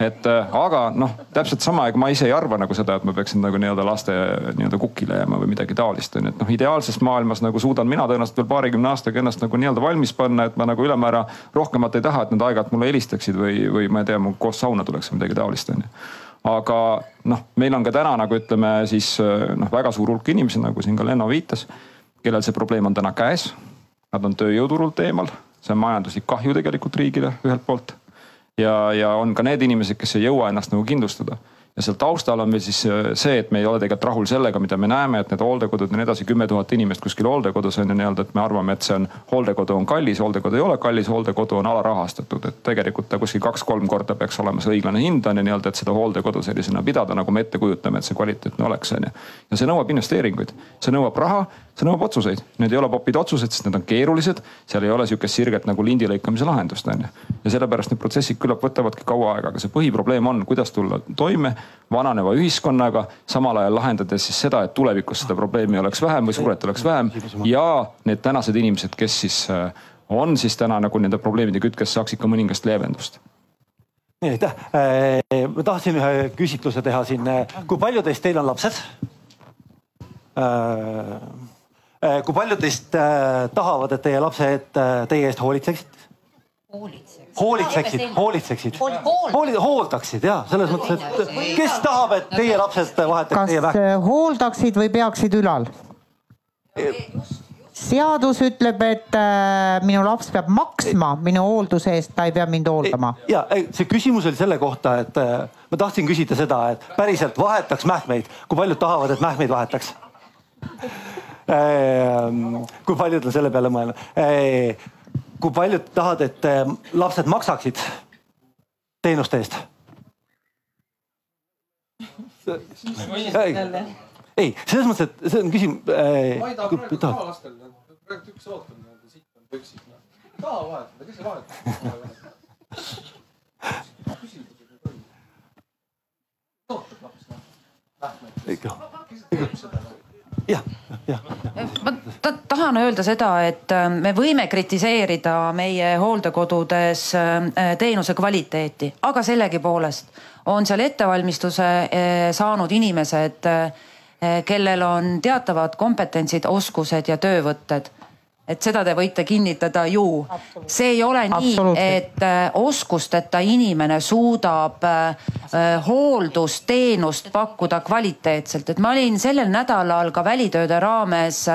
et äh, aga noh, täpselt sama, ega ma ise ei arva nagu seda, et ma peaksin nagu nii-öelda laste nii-öelda kukile jääma või midagi taolist onju, et noh, ideaalses maailmas nagu suudan mina tõenäoliselt veel paarikümne aastaga ennast nagu nii-öelda valmis panna, et ma nagu ülemäära rohkemat ei taha, et nad aeg-ajalt mulle helistaksid või, või ma ei tea, mul koos sauna tuleks või midagi taolist onju aga noh, meil on ka täna nagu ütleme siis noh, väga suur hulk inimesi, nagu siin ka Lenno viitas, kellel see probleem on täna käes. Nad on tööjõuturult eemal, see on majanduslik kahju tegelikult riigile ühelt poolt ja, ja on ka need inimesed, kes ei jõua ennast nagu kindlustada. Ja seal taustal on meil siis äh, see, et me ei ole tegelikult rahul sellega, mida me näeme, et need hooldekodud ja nii edasi, kümme tuhat inimest kuskil hooldekodus on ju nii-öelda, et me arvame, et see on, hooldekodu on kallis, hooldekodu ei ole kallis, hooldekodu on alarahastatud, et tegelikult ta kuskil kaks-kolm korda peaks olema see õiglane hind on ju nii-öelda, et seda hooldekodu sellisena pidada, nagu me ette kujutame, et see kvaliteetne oleks, on ju. ja see nõuab investeeringuid, see nõuab raha, see nõuab otsuseid, need ei ole popid otsused, sest need on keerulised. seal ei ole sihukest sirget nagu lindi lõikamise lahendust, on ju. ja sellepärast need protsessid küllap võtavadki kaua aega, aga see põhiprobleem on, kuidas tulla toime vananeva ühiskonnaga, samal ajal lahendades siis seda, et tulevikus seda probleemi oleks vähem või suret oleks vähem. ja need tänased inimesed, kes siis äh, on siis täna nagu nende probleemide kütkes, saaks ikka mõningast leevendust nii aitäh, äh, ma tahtsin ühe küsitluse teha siin, kui palju teist teil on lapsed? Äh, kui paljud teist äh, tahavad, et teie lapsed äh, teie eest hoolitseksid? hoolitseksid, hoolitseksid, hooli, hooldaksid ja selles mõttes, et kes tahab, et teie lapsed vahetaks teie vähki? kas hooldaksid või peaksid ülal? seadus ütleb, et minu laps peab maksma minu hoolduse eest, ta ei pea mind hooldama. ja see küsimus oli selle kohta, et ma tahtsin küsida seda, et päriselt vahetaks mähkmeid, kui paljud tahavad, et mähkmeid vahetaks kui paljud on selle peale mõelnud? Ehm, kui paljud tahavad, et ehm, lapsed maksaksid teenuste eest? ei, selles mõttes, et see on küsimus ma ei taha praegu taha lastel, praegu üks ootab nii-öelda siit on püksid. taha vahetada, kes see vahetab? ootab laps noh. Lähme jah, jah. ma tahan öelda seda, et äh, me võime kritiseerida meie hooldekodudes äh, teenuse kvaliteeti, aga sellegipoolest on seal ettevalmistuse äh, saanud inimesed, kellel on teatavad kompetentsid, oskused ja töövõtted et seda te võite kinnitada ju. see ei ole nii, et äh, oskusteta inimene suudab äh, äh, hooldusteenust pakkuda kvaliteetselt, et ma olin sellel nädalal ka välitööde raames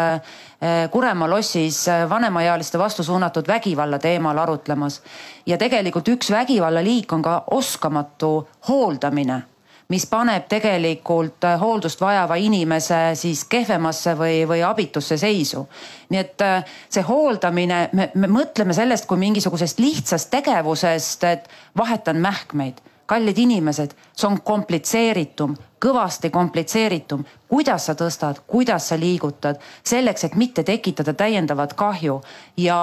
Kuremaa lossis vanemaealiste vastu suunatud vägivalla teemal arutlemas. ja tegelikult üks vägivallaliik on ka oskamatu hooldamine mis paneb tegelikult äh, hooldust vajava inimese siis kehvemasse või, või abitusse seisu. nii et äh, see hooldamine, me, me mõtleme sellest kui mingisugusest lihtsast tegevusest, et vahetan mähkmeid. Kallid inimesed, see on komplitseeritum, kõvasti komplitseeritum, kuidas sa tõstad, kuidas sa liigutad, selleks, et mitte tekitada täiendavat kahju? Ja,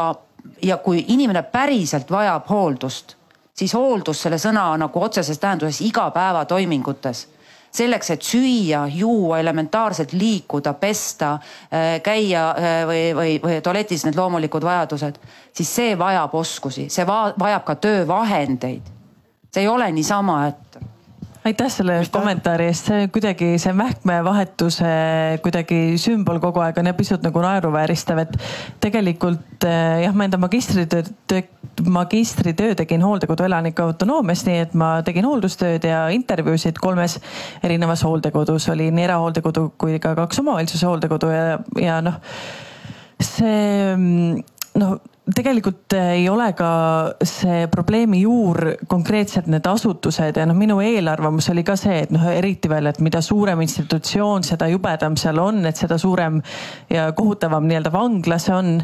ja kui inimene päriselt vajab hooldust siis hooldus selle sõna nagu otseses tähenduses igapäevatoimingutes selleks, et süüa, juua, elementaarselt liikuda, pesta, käia või, või, või tualetis need loomulikud vajadused, siis see vajab oskusi, see va vajab ka töövahendeid. see ei ole niisama, et aitäh selle kommentaari eest, see kuidagi see mähkmevahetuse kuidagi sümbol kogu aeg on ja pisut nagu naeruvääristav, et tegelikult eh, jah, ma enda magistritöö, magistritöö tegin hooldekodu elanike autonoomias, nii et ma tegin hooldustööd ja intervjuusid kolmes erinevas hooldekodus, oli nii erahooldekodu kui ka kaks omavalitsuse hooldekodu ja, ja noh, see noh tegelikult äh, ei ole ka see probleemi juur konkreetselt need asutused ja noh, minu eelarvamus oli ka see, et noh, eriti veel, et mida suurem institutsioon, seda jubedam seal on, et seda suurem ja kohutavam nii-öelda vangla see on.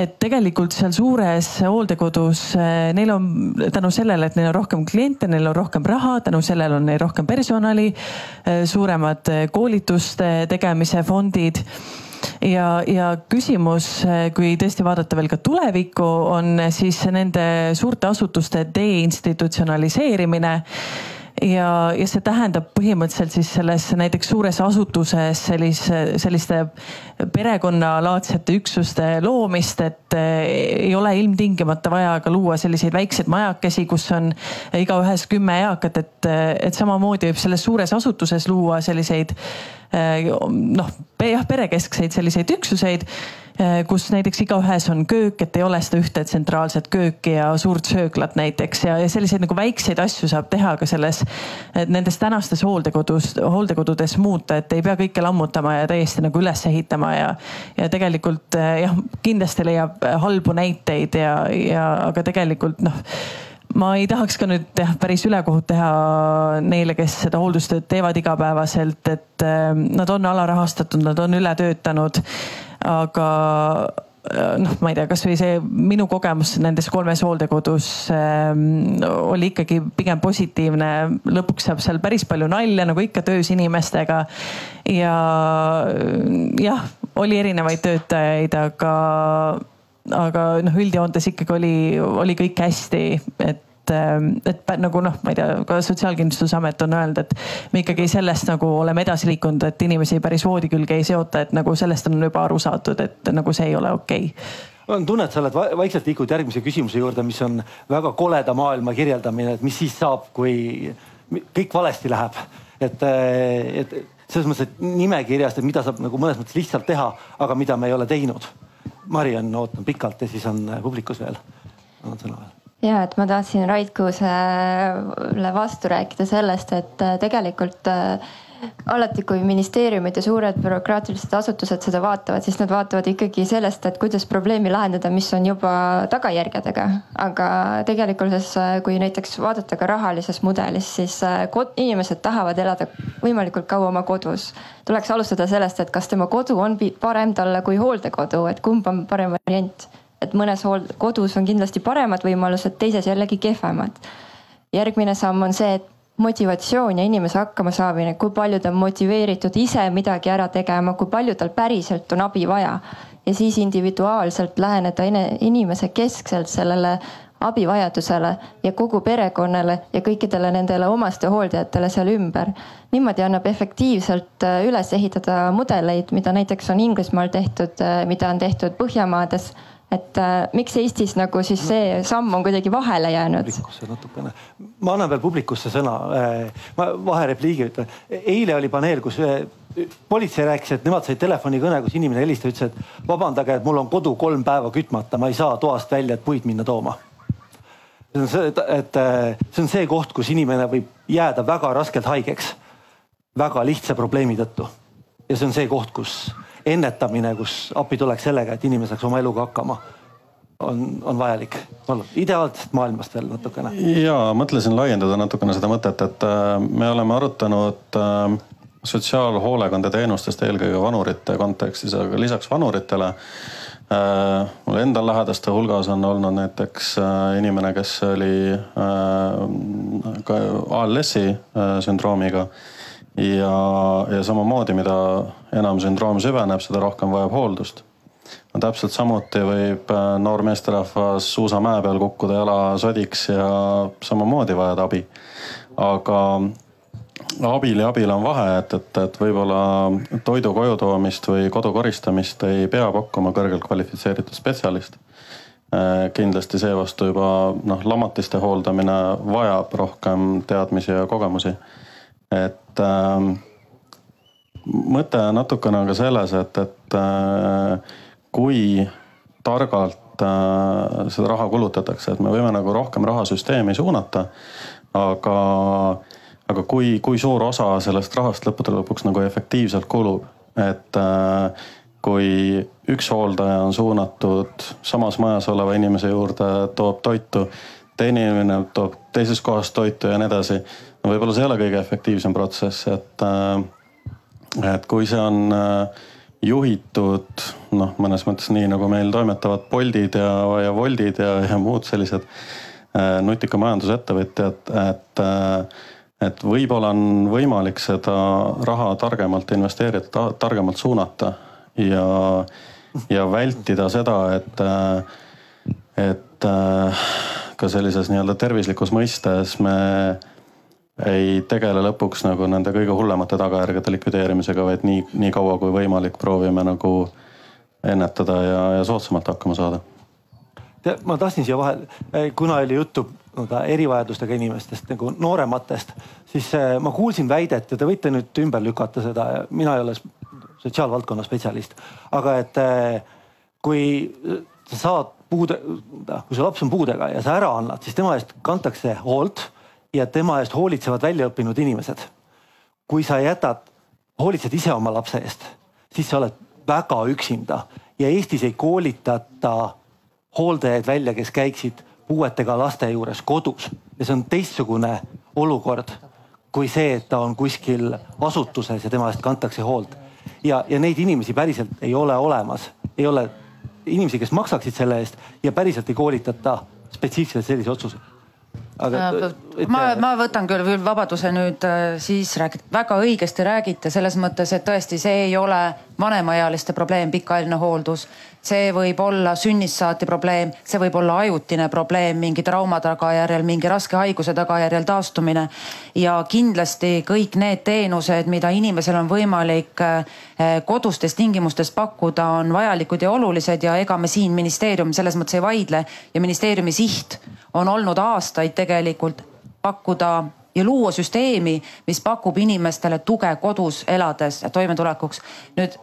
et tegelikult seal suures hooldekodus äh, neil on tänu sellele, et neil on rohkem kliente, neil on rohkem raha, tänu sellele on neil rohkem personali, äh, suuremad koolituste tegemise fondid ja, ja küsimus, kui tõesti vaadata veel ka tulevikku, on siis nende suurte asutuste deinstitutsionaliseerimine ja, ja see tähendab põhimõtteliselt siis selles näiteks suures asutuses sellise, selliste perekonnalaadsete üksuste loomist, et eh, ei ole ilmtingimata vaja ka luua selliseid väikseid majakesi, kus on igaühes kümme eakat, et, et samamoodi võib selles suures asutuses luua selliseid eh, noh, jah, perekeskseid selliseid üksuseid kus näiteks igaühes on köök, et ei ole seda ühte tsentraalset kööki ja suurt sööklat näiteks. Ja, ja selliseid nagu väikseid asju saab teha ka selles, nendes tänastes hooldekodus, hooldekodudes muuta, et ei pea kõike lammutama ja täiesti nagu üles ehitama ja, ja tegelikult äh, jah, kindlasti leiab halbu näiteid ja, ja aga tegelikult noh ma ei tahaks ka nüüd jah, päris ülekohut teha neile, kes seda hooldustööd teevad igapäevaselt, et äh, nad on alarahastatud, nad on ületöötanud aga äh, noh, ma ei tea, kasvõi see minu kogemus nendes kolmes hooldekodus ähm, oli ikkagi pigem positiivne. lõpuks saab seal päris palju nalja, nagu ikka töös inimestega. ja jah, oli erinevaid töötajaid, aga, aga noh, üldjoontes ikkagi oli, oli kõik hästi, et et, et nagu noh, ma ei tea, ka Sotsiaalkindlustusamet on öelnud, et me ikkagi sellest nagu oleme edasi liikunud, et inimesi päris voodi külge ei seota, et nagu sellest on juba aru saadud, et nagu see ei ole okei okay on tunne, et sa oled vaikselt liikunud järgmise küsimuse juurde, mis on väga koleda maailma kirjeldamine, et mis siis saab, kui kõik valesti läheb. et, et selles mõttes, et nimekirjast, et mida saab nagu mõnes mõttes lihtsalt teha, aga mida me ei ole teinud. Mariann ootan pikalt ja siis on publikus veel. annan sõna veel ja et ma tahtsin Rait Kuusele vastu rääkida sellest, et äh, tegelikult äh, alati, kui ministeeriumid ja suured bürokraatilised asutused seda vaatavad, siis nad vaatavad ikkagi sellest, et kuidas probleemi lahendada, mis on juba tagajärgedega. aga tegelikkuses, äh, kui näiteks vaadata ka rahalises mudelis, siis inimesed tahavad elada võimalikult kaua oma kodus. tuleks alustada sellest, et kas tema kodu on parem talle kui hooldekodu, et kumb on parem variant et mõnes hool-, kodus on kindlasti paremad võimalused, teises jällegi kehvemad. järgmine samm on see, et motivatsioon ja inimese hakkamasaamine, kui palju ta on motiveeritud ise midagi ära tegema, kui palju tal päriselt on abi vaja. ja siis individuaalselt läheneda inimese keskselt sellele abivajadusele ja kogu perekonnale ja kõikidele nendele omaste hooldajatele seal ümber. niimoodi annab efektiivselt äh, üles ehitada mudeleid, mida näiteks on Inglismaal tehtud, äh, mida on tehtud Põhjamaades et äh, miks Eestis nagu siis see samm on kuidagi vahele jäänud? publikusse natukene, ma annan veel publikusse sõna äh,. ma vaherepliigi ütlen, eile oli paneel, kus äh, politsei rääkis, et nemad said telefonikõne, kus inimene helistas, ütles, et vabandage, et mul on kodu kolm päeva kütmata, ma ei saa toast välja, et puid minna tooma. see on see, et, äh, see on see koht, kus inimene võib jääda väga raskelt haigeks, väga lihtsa probleemi tõttu. ja see on see koht, kus ennetamine, kus appi tuleks sellega, et inimene saaks oma eluga hakkama on, on vajalik. palun, ideaalsest maailmast veel natukene. ja mõtlesin laiendada natukene seda mõtet, et äh, me oleme arutanud äh, sotsiaalhoolekandeteenustest eelkõige vanurite kontekstis, aga lisaks vanuritele äh, mul endal lähedaste hulgas on olnud näiteks inimene, kes oli ka ALS-i sündroomiga ja, ja samamoodi, mida enam sündroom süveneb, seda rohkem vajab hooldust. no täpselt samuti võib äh, noor meesterahvas suusamäe peal kukkuda jala sodiks ja samamoodi vajada abi. aga abil ja abil on vahe, et, et, et võib-olla toidu koju toomist või kodu koristamist ei pea pakkuma kõrgelt kvalifitseeritud spetsialist. kindlasti seevastu juba noh, lamatiste hooldamine vajab rohkem teadmisi ja kogemusi. Et äh, mõte natukene on ka selles, et, et äh, kui targalt äh, seda raha kulutatakse, et me võime nagu rohkem raha süsteemi suunata. aga, aga kui, kui suur osa sellest rahast lõppude lõpuks nagu efektiivselt kulub, et äh, kui üks hooldaja on suunatud samas majas oleva inimese juurde, toob toitu, teine inimene toob teises kohas toitu ja nii edasi. No võib-olla see ei ole kõige efektiivsem protsess, et, et kui see on juhitud noh, mõnes mõttes nii nagu meil toimetavad Boltid ja, ja Woltid ja, ja muud sellised äh, nutika majandusettevõtjad, et äh, et võib-olla on võimalik seda raha targemalt investeerida ta,, targemalt suunata ja, ja vältida seda, et, äh, et äh, ka sellises nii-öelda tervislikus mõistes me ei tegele lõpuks nagu nende kõige hullemate tagajärgede likvideerimisega, vaid nii, nii kaua kui võimalik proovime nagu ennetada ja, ja soodsamalt hakkama saada. ma tahtsin siia vahele, eh, kuna oli juttu nii-öelda erivajadustega inimestest nagu noorematest, siis eh, ma kuulsin väidet ja te võite nüüd ümber lükata seda, mina ei ole sotsiaalvaldkonna spetsialist, aga et eh, kui sa saad puude, kui su laps on puudega ja sa ära annad, siis tema eest kantakse hoolt ja tema eest hoolitsevad väljaõppinud inimesed. kui sa jätad, hoolitsed ise oma lapse eest, siis sa oled väga üksinda ja Eestis ei koolitata hooldajaid välja, kes käiksid puuetega laste juures kodus ja see on teistsugune olukord kui see, et ta on kuskil asutuses ja tema eest kantakse hoolt. ja, ja neid inimesi päriselt ei ole olemas, ei ole inimesi, kes maksaksid selle eest ja päriselt ei koolitata spetsiifiliselt sellise otsuse aga äh, et.... ma, ma võtan küll, küll vabaduse nüüd äh, siis rääkida, väga õigesti räägite selles mõttes, et tõesti, see ei ole vanemaealiste probleem, pikaajaline hooldus. see võib olla sünnist saati probleem, see võib olla ajutine probleem mingi trauma tagajärjel, mingi raske haiguse tagajärjel taastumine. ja kindlasti kõik need teenused, mida inimesel on võimalik äh, kodustes tingimustes pakkuda, on vajalikud ja olulised ja ega me siin ministeerium selles mõttes ei vaidle ja ministeeriumi siht on olnud aastaid tegelikult pakkuda ja luua süsteemi, mis pakub inimestele tuge kodus elades toimetulekuks. nüüd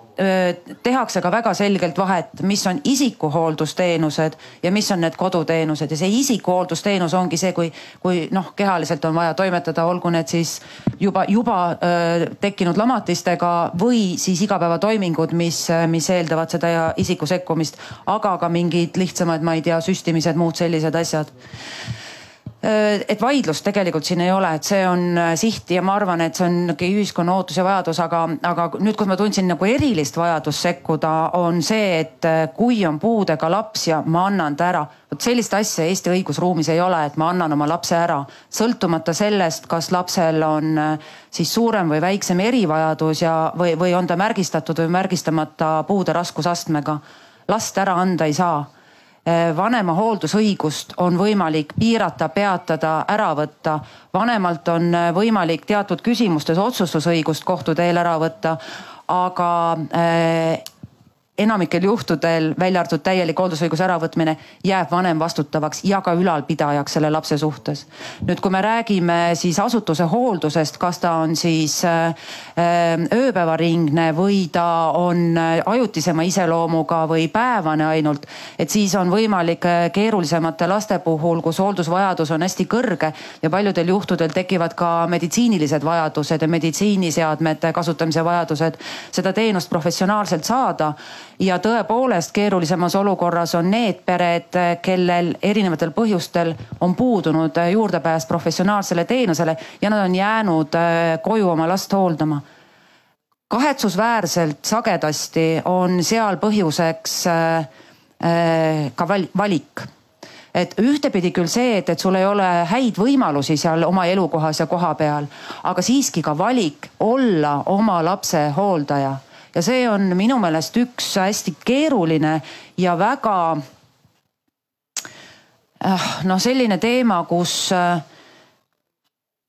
tehakse ka väga selgelt vahet, mis on isikuhooldusteenused ja mis on need koduteenused ja see isikuhooldusteenus ongi see, kui, kui noh, kehaliselt on vaja toimetada, olgu need siis juba, juba öö, tekkinud lamatistega või siis igapäevatoimingud, mis, mis eeldavad seda ja isiku sekkumist, aga ka mingid lihtsamad, ma ei tea, süstimised, muud sellised asjad et vaidlust tegelikult siin ei ole, et see on äh, siht ja ma arvan, et see on ühiskonna ootus ja vajadus, aga, aga nüüd, kus ma tundsin nagu erilist vajadust sekkuda, on see, et äh, kui on puudega laps ja ma annan ta ära. vot sellist asja Eesti õigusruumis ei ole, et ma annan oma lapse ära, sõltumata sellest, kas lapsel on siis suurem või väiksem erivajadus ja, või, või on ta märgistatud või märgistamata puude raskusastmega. last ära anda ei saa vanema hooldusõigust on võimalik piirata, peatada, ära võtta. vanemalt on eh, võimalik teatud küsimustes otsustusõigust kohtu teel ära võtta, aga eh, enamikel juhtudel, välja arvatud täielik hooldusõiguse äravõtmine, jääb vanem vastutavaks ja ka ülalpidajaks selle lapse suhtes. nüüd, kui me räägime siis asutuse hooldusest, kas ta on siis äh, ööpäevaringne või ta on ajutisema iseloomuga või päevane ainult. et siis on võimalik äh, keerulisemate laste puhul, kus hooldusvajadus on hästi kõrge ja paljudel juhtudel tekivad ka meditsiinilised vajadused ja meditsiiniseadmete kasutamise vajadused, seda teenust professionaalselt saada ja tõepoolest keerulisemas olukorras on need pered, kellel erinevatel põhjustel on puudunud juurdepääs professionaalsele teenusele ja nad on jäänud äh, koju oma last hooldama. kahetsusväärselt sagedasti on seal põhjuseks äh, äh, ka valik et ühtepidi küll see, et, et sul ei ole häid võimalusi seal oma elukohas ja koha peal, aga siiski ka valik olla oma lapse hooldaja ja see on minu meelest üks hästi keeruline ja väga äh, noh, selline teema, kus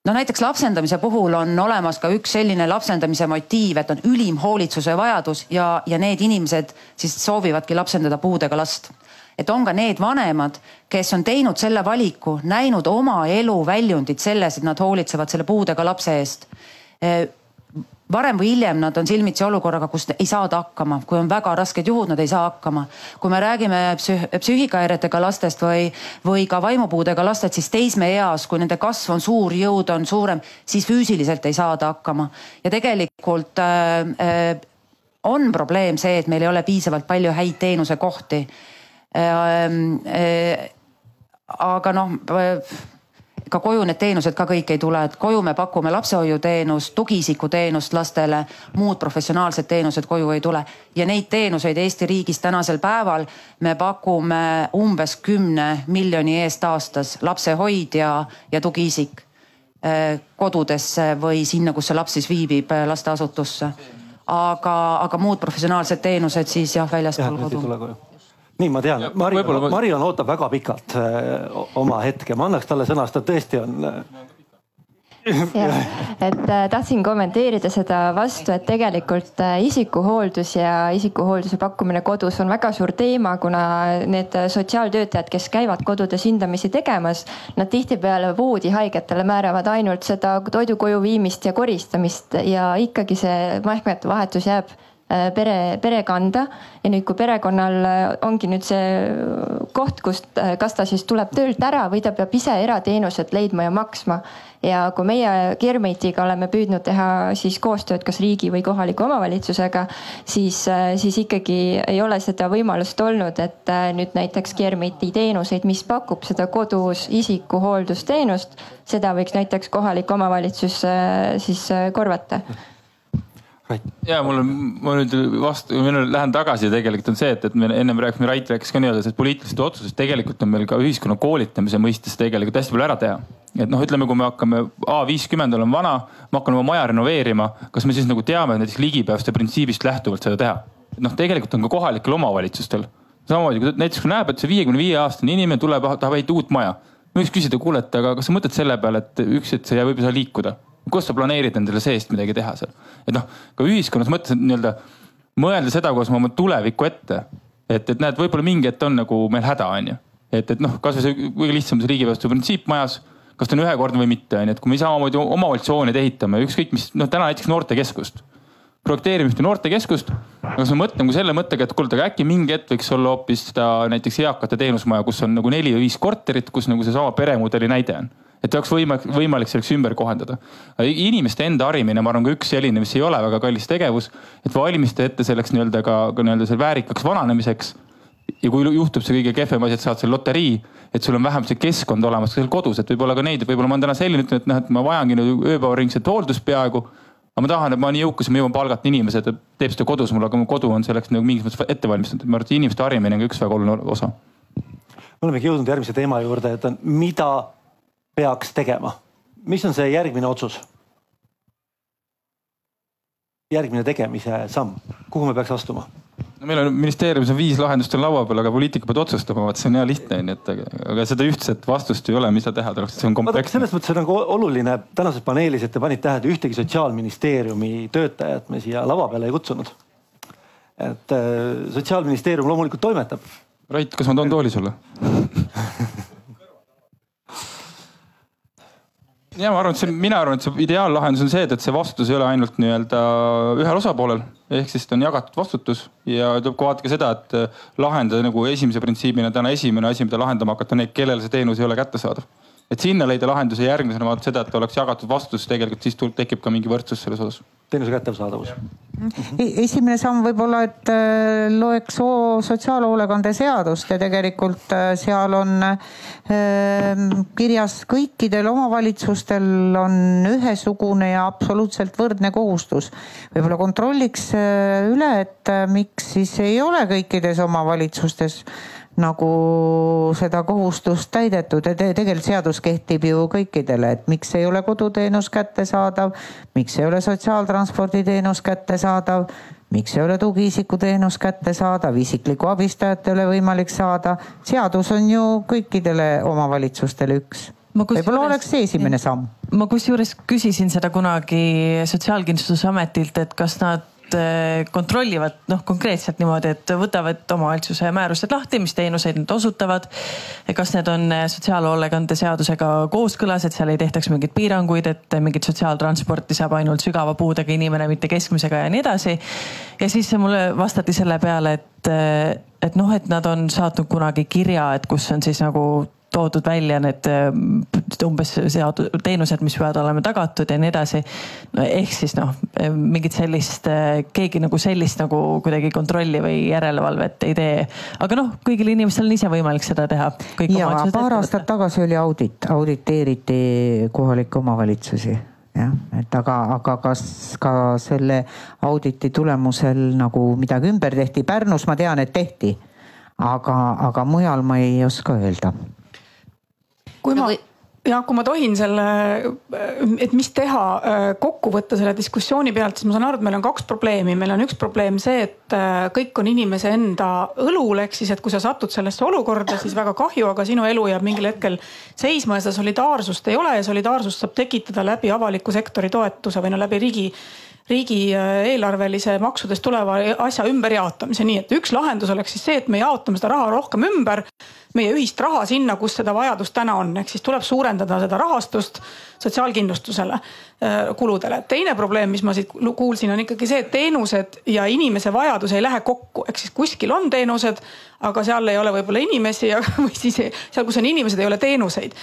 no näiteks lapsendamise puhul on olemas ka üks selline lapsendamise motiiv, et on ülim hoolitsuse vajadus ja, ja need inimesed siis soovivadki lapsendada puudega last. et on ka need vanemad, kes on teinud selle valiku, näinud oma elu väljundit selles, et nad hoolitsevad selle puudega lapse eest varem või hiljem nad on silmitsi olukorraga, kus ei saada hakkama, kui on väga rasked juhud, nad ei saa hakkama. kui me räägime psüh psüühikahäiretega lastest või, või ka vaimupuudega lastest, siis teismeeas, kui nende kasv on suur, jõud on suurem, siis füüsiliselt ei saada hakkama. ja tegelikult äh, äh, on probleem see, et meil ei ole piisavalt palju häid teenusekohti äh,. Äh, aga noh ka koju need teenused ka kõik ei tule, et koju me pakume lapsehoiuteenust, tugiisikuteenust lastele, muud professionaalsed teenused koju ei tule. ja neid teenuseid Eesti riigis tänasel päeval me pakume umbes kümne miljoni eest aastas, lapsehoidja ja tugiisik eh, kodudesse või sinna, kus see laps siis viibib, eh, lasteasutusse. aga, aga muud professionaalsed teenused siis jah, väljaspool kodu nii, ma tean, Marion, ma... Marion ootab väga pikalt äh, oma hetke, ma annaks talle sõna, sest ta tõesti on äh, jah, et äh, tahtsin kommenteerida seda vastu, et tegelikult äh, isikuhooldus ja isikuhoolduse pakkumine kodus on väga suur teema, kuna need sotsiaaltöötajad, kes käivad kodudes hindamisi tegemas, nad tihtipeale voodihaigetele määravad ainult seda toidu koju viimist ja koristamist ja ikkagi see mahkmete vahetus jääb pere, pere kanda. ja nüüd, kui perekonnal äh, ongi nüüd see koht, kust, äh, kas ta siis tuleb töölt ära või ta peab ise erateenused leidma ja maksma. ja kui meie Gearmate'iga oleme püüdnud teha siis koostööd kas riigi või kohaliku omavalitsusega, siis, siis ikkagi ei ole seda võimalust olnud, et nüüd näiteks Gearmate'i teenuseid, mis pakub seda kodus isikuhooldusteenust, seda võiks näiteks kohalik omavalitsus siis korvata ja mul on, ma nüüd vastu, nüüd lähen tagasi tegelikult on see, et, et me ennem rääkisime, Rait rääkis ka nii-öelda sellest poliitilisest otsusest, tegelikult on meil ka ühiskonna koolitamise mõistes tegelikult hästi palju ära teha. et noh, ütleme, kui me hakkame A viiskümmend olen vana, ma hakkan oma maja renoveerima, kas me siis nagu teame näiteks ligipääsuste printsiibist lähtuvalt seda teha? noh, tegelikult on ka kohalikel omavalitsustel samamoodi, kui näiteks kui näeb, et see viiekümne viie aastane inimene tuleb, tahab ehitada uut maja. ma võiks küsida, kuule, et aga kas sa mõtled selle peale, et üks, et sa ei saa liikuda kuidas sa planeerid endale seest midagi teha seal? et noh, ka ühiskonnas mõttes nii-öelda mõelda seda, kuidas me oma tulevikku ette. et, et näed, võib-olla mingi hetk on nagu meil häda, on ju. et, et noh, kasvõi see kõige lihtsam see riigipäästuse printsiip majas, kas ta on ühekordne või mitte, on ju, et kui me samamoodi omavalitsushooneid ehitame, ükskõik mis, noh täna näiteks noortekeskust projekteerimist ja noortekeskust. aga siis ma mõtlen nagu selle mõttega, et kuule, aga äkki mingi hetk võiks olla hoopis seda näiteks eakate teenusmaja, kus on nagu neli või viis korterit, kus nagu seesama peremudeli näide on et oleks võimalik, võimalik selleks ümber kohendada. inimeste enda harimine, ma arvan, ka üks selline, mis ei ole väga kallis tegevus, et valmistada ette selleks nii-öelda ka, ka nii-öelda selle väärikaks vananemiseks. ja kui juhtub see kõige kehvem asi, et saad selle loterii, et sul on vähemalt see keskkond olemas ka seal kodus, et võib-olla ka neid, võib-olla ma olen täna selline, ütlen, et noh, et ma vajangi ööpäevaringset hooldust peaaegu. Aga ma tahan, et ma olen nii jõukas ja ma jõuan palgata inimesed, et teeb seda kodus mul, aga mu kodu on selleks nagu mingis mõttes ette valmistatud. ma arvan, et inimeste harimine on ka üks väga oluline osa. me olemegi jõudnud järgmise teema juurde, et on, mida peaks tegema? mis on see järgmine otsus? järgmine tegemise samm, kuhu me peaks astuma? No meil on ministeeriumis on viis lahendust on laua peal, aga poliitika peab otsustama, vaat see on hea lihtne onju, et aga seda ühtset vastust ei ole, mida teha tuleks, see on kompleksne. selles mõttes on nagu oluline tänases paneelis, et te panite tähele, et ühtegi sotsiaalministeeriumi töötajat me siia lava peale ei kutsunud. et äh, sotsiaalministeerium loomulikult toimetab. Rait, kas ma toon tooli sulle ja ma arvan, et see, mina arvan, et see ideaallahendus on see, et, et see vastutus ei ole ainult nii-öelda ühel osapoolel ehk siis on jagatud vastutus ja tuleb ka vaadata ka seda, et lahendada nagu esimese printsiibina täna esimene asi, mida lahendama hakata, need, kellele see teenus ei ole kättesaadav. Et sinna leida lahenduse järgmisena vaata seda, et oleks jagatud vastutus, tegelikult siis tekib ka mingi võrdsus selles osas teenuse kättesaadavus. Esimene samm võib-olla, et äh, loeks sotsiaalhoolekande seadust ja tegelikult äh, seal on ähm, kirjas kõikidel omavalitsustel on ühesugune ja absoluutselt võrdne kohustus. võib-olla kontrolliks äh, üle, et miks siis ei ole kõikides omavalitsustes nagu seda kohustust täidetud ja te, tegelikult seadus kehtib ju kõikidele, et miks ei ole koduteenus kättesaadav, miks ei ole sotsiaaltransporditeenus kättesaadav, miks ei ole tugiisikuteenus kättesaadav, isiklikku abistajat ei ole võimalik saada. seadus on ju kõikidele omavalitsustele üks võib-olla oleks see esimene samm. ma kusjuures küsisin seda kunagi Sotsiaalkindlustusametilt, et kas nad kontrollivad noh, konkreetselt niimoodi, et võtavad omavalitsuse määrused lahti, mis teenuseid nad osutavad. kas need on eh, sotsiaalhoolekande seadusega kooskõlas, et seal ei tehtaks mingeid piiranguid, et mingit sotsiaaltransporti saab ainult sügava puudega inimene, mitte keskmisega ja nii edasi. ja siis mulle vastati selle peale, et, eh, et noh, et nad on saatnud kunagi kirja, et kus on siis nagu toodud välja need umbes seadu-, teenused, mis peavad olema tagatud ja nii edasi. no ehk siis noh, mingit sellist, keegi nagu sellist nagu kuidagi kontrolli või järelevalvet ei tee. aga noh, kõigil inimestel on ise võimalik seda teha. ja paar aastat tagasi oli audit, auditeeriti kohalikke omavalitsusi jah, et aga, aga kas ka selle auditi tulemusel nagu midagi ümber tehti? Pärnus ma tean, et tehti, aga, aga mujal ma ei oska öelda kui ma ja kui ma tohin selle, et mis teha, äh, kokku võtta selle diskussiooni pealt, siis ma saan aru, et meil on kaks probleemi, meil on üks probleem see, et äh, kõik on inimese enda õlul, ehk siis, et kui sa satud sellesse olukorda, siis väga kahju, aga sinu elu jääb mingil hetkel seisma ja seda solidaarsust ei ole ja solidaarsust saab tekitada läbi avaliku sektori toetuse või no läbi riigi riigieelarvelise äh, maksudest tuleva asja ümberjaotamise, nii et üks lahendus oleks siis see, et me jaotame seda raha rohkem ümber, meie ühist raha sinna, kus seda vajadust täna on, ehk siis tuleb suurendada seda rahastust sotsiaalkindlustusele äh, kuludele. teine probleem, mis ma siit kuulsin, on ikkagi see, et teenused ja inimese vajadus ei lähe kokku, ehk siis kuskil on teenused, aga seal ei ole võib-olla inimesi või siis seal, kus on inimesed, ei ole teenuseid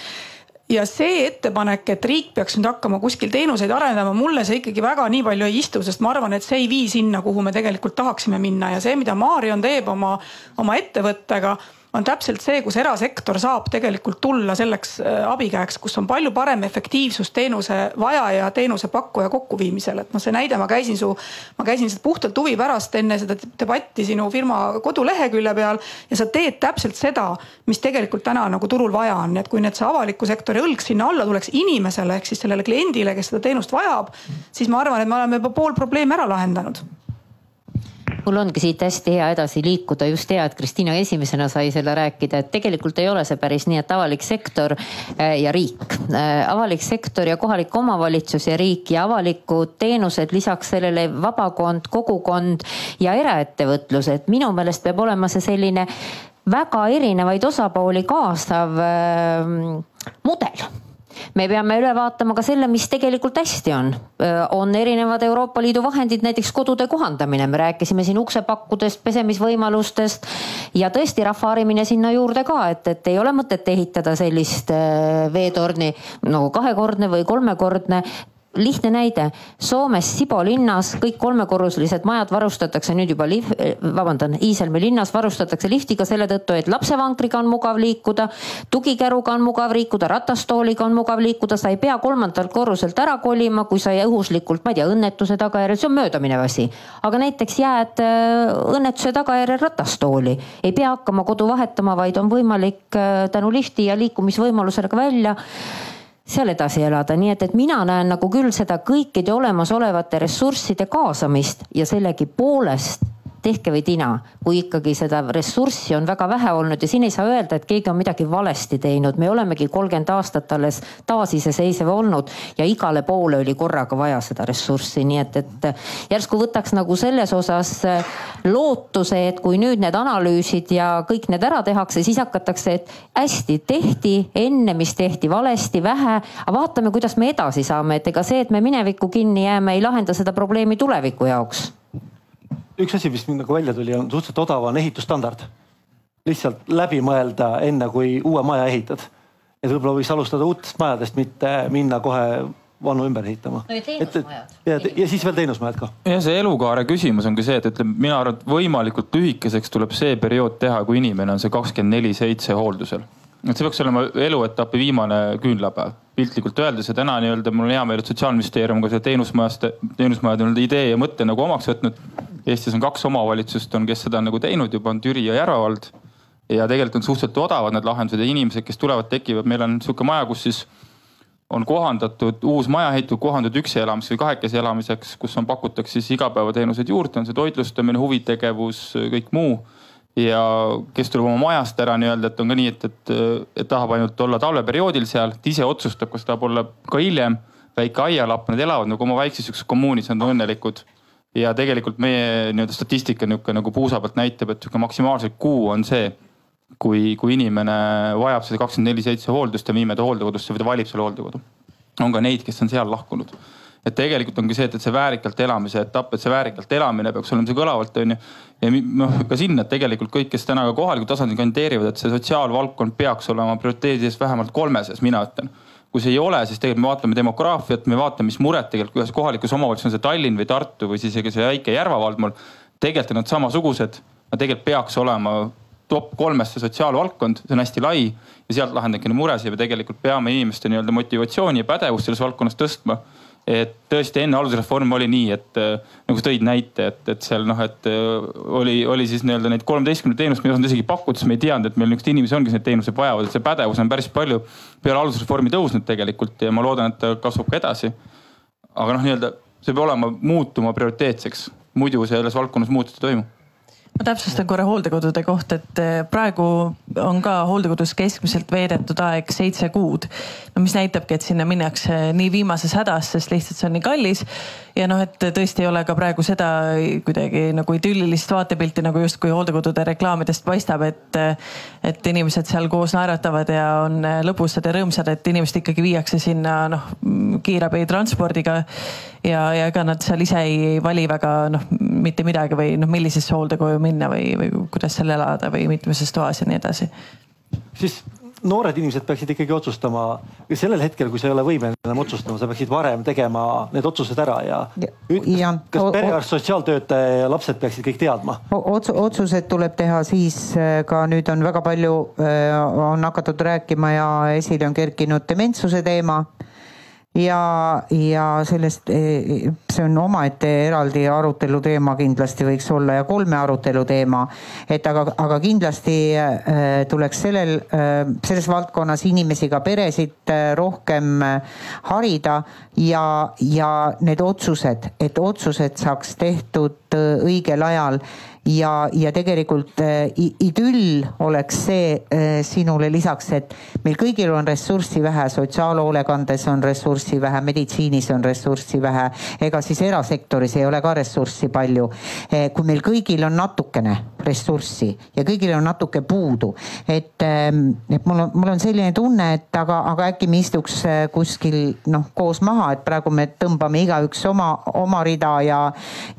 ja see ettepanek, et riik peaks nüüd hakkama kuskil teenuseid arendama, mulle see ikkagi väga nii palju ei istu, sest ma arvan, et see ei vii sinna, kuhu me tegelikult tahaksime minna. Ja see, mida Maarjon teeb oma, oma ettevõttega on täpselt see, kus erasektor saab tegelikult tulla selleks äh, abikäeks, kus on palju parem efektiivsus teenuse vajaja ja teenusepakkuja kokkuviimisel, et noh, see näide, ma käisin su, ma käisin lihtsalt puhtalt huvi pärast enne seda debatti sinu firma kodulehekülje peal ja sa teed täpselt seda, mis tegelikult täna nagu turul vaja on, et kui nüüd see avaliku sektori õlg sinna alla tuleks inimesele ehk siis sellele kliendile, kes seda teenust vajab, siis ma arvan, et me oleme juba pool probleemi ära lahendanud mul ongi siit hästi hea edasi liikuda, just hea, et Kristina esimesena sai selle rääkida, et tegelikult ei ole see päris nii, et avalik sektor äh, ja riik. Äh, avalik sektor ja kohalik omavalitsus ja riik ja avalikud teenused, lisaks sellele vabakond, kogukond ja eraettevõtlus, et minu meelest peab olema see selline väga erinevaid osapooli kaasav äh, mudel me peame üle vaatama ka selle, mis tegelikult hästi on. on erinevad Euroopa Liidu vahendid, näiteks kodude kohandamine, me rääkisime siin uksepakkudest, pesemisvõimalustest ja tõesti rahvaharimine sinna juurde ka, et, et ei ole mõtet ehitada sellist veetorni nagu kahekordne või kolmekordne lihtne näide, Soomes Sibo linnas kõik kolmekorruselised majad varustatakse nüüd juba lif-, vabandan, Iisalmi linnas varustatakse liftiga selle tõttu, et lapsevankriga on mugav liikuda, tugikäruga on mugav liikuda, ratastooliga on mugav liikuda, sa ei pea kolmandalt korruselt ära kolima, kui sa juhuslikult, ma ei tea, õnnetuse tagajärjel, see on möödaminev asi. aga näiteks jääd äh, õnnetuse tagajärjel ratastooli, ei pea hakkama kodu vahetama, vaid on võimalik äh, tänu lifti ja liikumisvõimalusele ka välja seal edasi elada, nii et, et mina näen nagu küll seda kõikide olemasolevate ressursside kaasamist ja sellegipoolest tehke või tina, kui ikkagi seda ressurssi on väga vähe olnud ja siin ei saa öelda, et keegi on midagi valesti teinud, me olemegi kolmkümmend aastat alles taasiseseisev olnud ja igale poole oli korraga vaja seda ressurssi, nii et, et järsku võtaks nagu selles osas äh, lootuse, et kui nüüd need analüüsid ja kõik need ära tehakse, siis hakatakse, et hästi tehti enne, mis tehti valesti, vähe, aga vaatame, kuidas me edasi saame, et ega see, et me minevikku kinni jääme, ei lahenda seda probleemi tuleviku jaoks üks asi, mis nagu välja tuli, on suhteliselt odav on ehitusstandard. lihtsalt läbi mõelda, enne kui uue maja ehitad. et võib-olla võiks alustada uutest majadest, mitte minna kohe vanu ümber ehitama. no ja teenusmajad. ja, ja siis veel teenusmajad ka. ja see elukaare küsimus ongi see, et ütleme, mina arvan, et võimalikult lühikeseks tuleb see periood teha, kui inimene on see kakskümmend neli seitse hooldusel. et see peaks olema eluetapi viimane küünlapäev piltlikult öeldes ja täna nii-öelda mul on hea meel, et sotsiaalministeerium ka selle teenusmajast, teenusmajade nii-öelda idee ja mõtte nagu omaks võtnud. Eestis on kaks omavalitsust on, kes seda on nagu teinud juba on Türi ja Järvavald. ja tegelikult on suhteliselt odavad need lahendused ja inimesed, kes tulevad, tekivad, meil on sihuke maja, kus siis on kohandatud, uus maja ehitatud, kohandatud üksi elamiseks või kahekesi elamiseks, kus on, pakutakse siis igapäevateenuseid juurde, on see toitlustamine, huvitegevus, kõik muu ja kes tuleb oma majast ära nii-öelda, et on ka nii, et, et, et tahab ainult olla talveperioodil seal, et ise otsustab, kas tahab olla ka hiljem. väike aialapp, nad elavad nagu oma väikses sihukeses kommuunis, nad on õnnelikud. Ja tegelikult meie nii-öelda statistika nihuke nagu puusa pealt näitab, et sihuke maksimaalselt kuu on see, kui, kui inimene vajab seda kakskümmend neli seitse hooldust ja viime ta hooldekodusse või ta valib selle hooldekodu. on ka neid, kes on seal lahkunud et tegelikult ongi see, et, et see väärikalt elamise etapp, et see väärikalt elamine peaks olema see kõlavalt onju. ja noh, ka sinna, et tegelikult kõik, kes täna ka kohalikul tasandil kandideerivad, et see sotsiaalvaldkond peaks olema prioriteedi ees vähemalt kolme sees, mina ütlen kui see ei ole, siis tegelikult me vaatame demograafiat, me vaatame, mis mured tegelikult ühes kohalikus omavalitsuses on see Tallinn või Tartu või siis isegi see väike Järva vald mul. tegelikult on nad samasugused, nad tegelikult peaks olema top kolmes see sotsiaalvaldkond, see on hästi lai ja sealt lahendabki neid muresid ja me tegelikult peame inimeste nii-öelda motivatsiooni ja pädevust selles valdkonnas tõstma et tõesti enne haldusreformi oli nii, et äh, nagu sa tõid näite, et, et seal noh, et äh, oli, oli siis nii-öelda neid kolmeteistkümne teenust, me ei osanud isegi pakkuda, sest me ei teadnud, et meil niisuguseid inimesi on, kes neid teenuseid vajavad, et see pädevus on päris palju peale haldusreformi tõusnud tegelikult ja ma loodan, et ta kasvab ka edasi. aga noh, nii-öelda see peab olema, muutuma prioriteetseks, muidu selles valdkonnas muutust ei toimu ma täpsustan korra hooldekodude kohta, et eh, praegu on ka hooldekodus keskmiselt veedetud aeg seitse kuud. no mis näitabki, et sinna minnakse nii viimases hädas, sest lihtsalt see on nii kallis. Ja noh, et tõesti ei ole ka praegu seda kuidagi nagu idüllilist vaatepilti nagu justkui hooldekodude reklaamidest paistab, et. et inimesed seal koos naeratavad ja on lõbusad ja rõõmsad, et inimesed ikkagi viiakse sinna noh kiirabitranspordiga ja, ja ega nad seal ise ei vali väga noh, mitte midagi või noh, millisesse hooldekoju minna või, või kuidas seal elada või mitmeses toas ja nii edasi. siis noored inimesed peaksid ikkagi otsustama sellel hetkel, kui sa ei ole võimeline enam otsustama, sa peaksid varem tegema need otsused ära ja, ja ütles, kas perearst, sotsiaaltöötaja ja lapsed peaksid kõik teadma? Ots-, otsused tuleb teha siis äh, ka nüüd on väga palju, äh, on hakatud rääkima ja esile on kerkinud dementsuse teema ja, ja sellest, e, see on omaette eraldi arutelu teema kindlasti võiks olla ja kolme arutelu teema. et aga, aga kindlasti äh, tuleks sellel selles valdkonnas inimesi, ka peresid rohkem harida ja, ja need otsused, et otsused saaks tehtud õigel ajal ja, ja tegelikult äh, idüll oleks see äh, sinule lisaks, et meil kõigil on ressurssi vähe, sotsiaalhoolekandes on ressurssi vähe, meditsiinis on ressurssi vähe, ega siis erasektoris ei ole ka ressurssi palju. Äh, kui meil kõigil on natukene ressurssi ja kõigil on natuke puudu, et, ähm, et mul on, mul on selline tunne, et aga, aga äkki me istuks kuskil noh koos maha, et praegu me tõmbame igaüks oma, oma rida ja,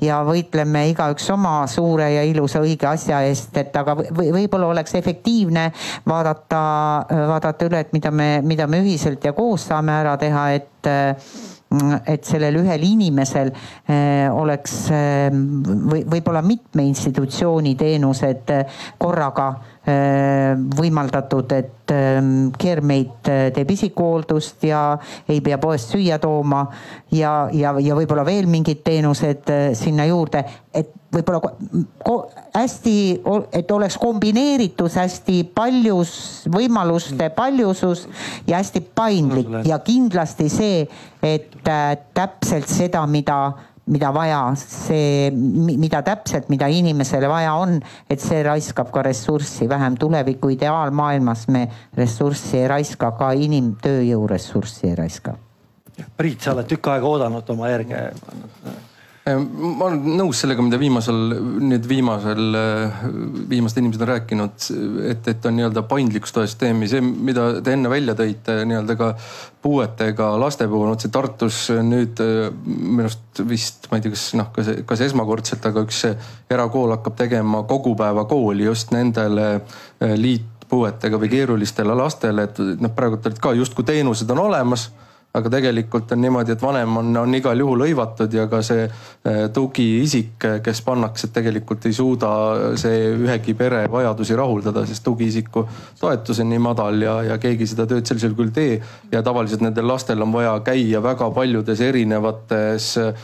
ja võitleme igaüks oma suure ja ilusa õige asja eest, et aga või, võib-olla oleks efektiivne vaadata, vaadata üle, et mida me, mida me ühiselt ja koos saame ära teha, et et sellel ühel inimesel eh, oleks eh, või võib-olla mitme institutsiooni teenused korraga eh, võimaldatud, et Keermeit teeb isikuhooldust ja ei pea poest süüa tooma ja, ja, ja võib-olla veel mingid teenused sinna juurde, et võib-olla hästi, et oleks kombineeritus hästi paljus, võimaluste paljusus ja hästi paindlik ja kindlasti see, et äh, täpselt seda, mida mida vaja, see, mida täpselt, mida inimesele vaja on, et see raiskab ka ressurssi vähem. tuleviku ideaalmaailmas me ressurssi ei raiska, ka inimtööjõu ressurssi ei raiska. Priit, sa oled tükk aega oodanud oma järge ma olen nõus sellega, mida viimasel, nüüd viimasel, viimased inimesed on rääkinud, et, et on nii-öelda paindlikkustoesüsteemi, see, mida te enne välja tõite nii-öelda ka puuetega laste puhul, vot see Tartus nüüd minu arust vist, ma ei tea, kas noh, kas, kas esmakordselt, aga üks erakool hakkab tegema kogupäevakooli just nendele liitpuuetega või keerulistele lastele, et noh, praegu olid ka justkui teenused on olemas aga tegelikult on niimoodi, et vanem on, on igal juhul hõivatud ja ka see eh, tugiisik, kes pannakse, tegelikult ei suuda see ühegi pere vajadusi rahuldada, sest tugiisiku toetus on nii madal ja, ja keegi seda tööd sellisel kujul tee. ja tavaliselt nendel lastel on vaja käia väga paljudes erinevates eh,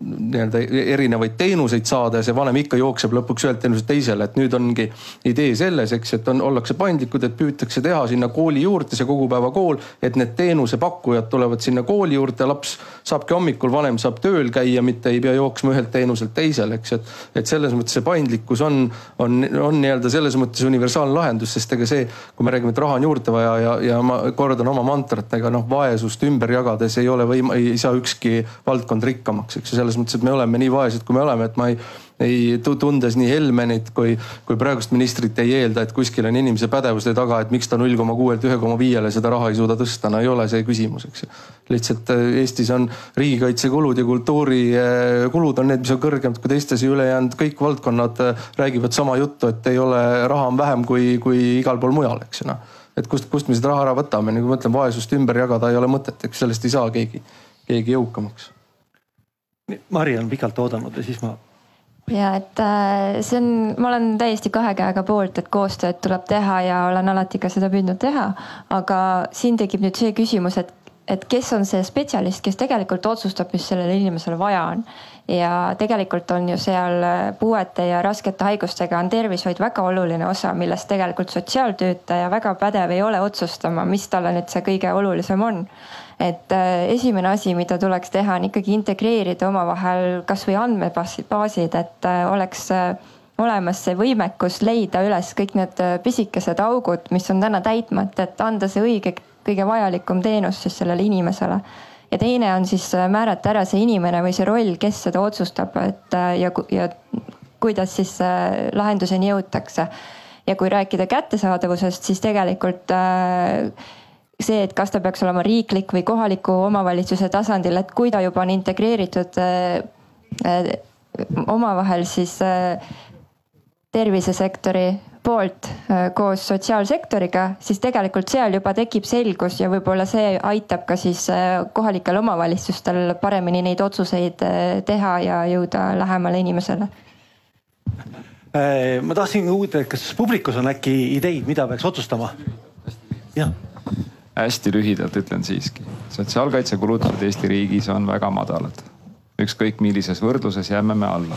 nii-öelda erinevaid teenuseid saada ja see vanem ikka jookseb lõpuks ühelt teenuselt teisele, et nüüd ongi idee selles, eks, et on, ollakse paindlikud, et püütakse teha sinna kooli juurde see kogupäevakool, et need teenusepakkujad tulevad sinna kooli juurde, laps saabki hommikul, vanem saab tööl käia, mitte ei pea jooksma ühelt teenuselt teisele, eks, et, et selles mõttes see paindlikkus on, on, on nii-öelda selles mõttes universaalne lahendus, sest ega see, kui me räägime, et raha on juurde vaja ja, ja ma kordan oma mantrat, ega noh, vaesust ümber jagades ei ole võim-, ei saa ükski valdkond rikkamaks, eks ju, selles mõttes, et me oleme nii vaesed, kui me oleme, et ma ei ei tundes nii Helmenit kui, kui praegust ministrit ei eelda, et kuskil on inimese pädevuste taga, et miks ta null koma kuuelt ühe koma viiele seda raha ei suuda tõsta, no ei ole see küsimus, eks ju. lihtsalt äh, Eestis on riigikaitsekulud ja kultuurikulud on need, mis on kõrgemad kui teistes ja ülejäänud kõik valdkonnad äh, räägivad sama juttu, et ei ole, raha on vähem kui, kui igal pool mujal, eks ju noh. et kust, kust me seda raha ära võtame, nagu ma ütlen, vaesust ümber jagada ei ole mõtet, eks sellest ei saa keegi, keegi jõukamaks. Mari on pikalt oodanud ja siis ma ja et äh, see on, ma olen täiesti kahe käega poolt, et koostööd tuleb teha ja olen alati ka seda püüdnud teha. aga siin tekib nüüd see küsimus, et, et kes on see spetsialist, kes tegelikult otsustab, mis sellele inimesele vaja on. ja tegelikult on ju seal puuete ja raskete haigustega on tervishoid väga oluline osa, millest tegelikult sotsiaaltöötaja väga pädev ei ole otsustama, mis talle nüüd see kõige olulisem on et äh, esimene asi, mida tuleks teha, on ikkagi integreerida omavahel kasvõi andmebaasid, et äh, oleks äh, olemas see võimekus leida üles kõik need pisikesed augud, mis on täna täitmata, et anda see õige, kõige vajalikum teenus siis sellele inimesele. ja teine on siis määrata ära see inimene või see roll, kes seda otsustab, et ja, ja kuidas siis lahenduseni jõutakse. ja kui rääkida kättesaadavusest, siis tegelikult äh, see, et kas ta peaks olema riiklik või kohaliku omavalitsuse tasandil, et kui ta juba on integreeritud äh, äh, omavahel siis äh, tervisesektori poolt koos sotsiaalsektoriga, siis tegelikult seal juba tekib selgus ja võib-olla see aitab ka siis kohalikel omavalitsustel paremini neid otsuseid teha ja jõuda lähemale inimesele. ma tahtsin uurida, kas publikus on äkki ideid, mida peaks otsustama? jah hästi lühidalt ütlen siiski, sotsiaalkaitsekulutused Eesti riigis on väga madalad. ükskõik millises võrdluses jääme me alla.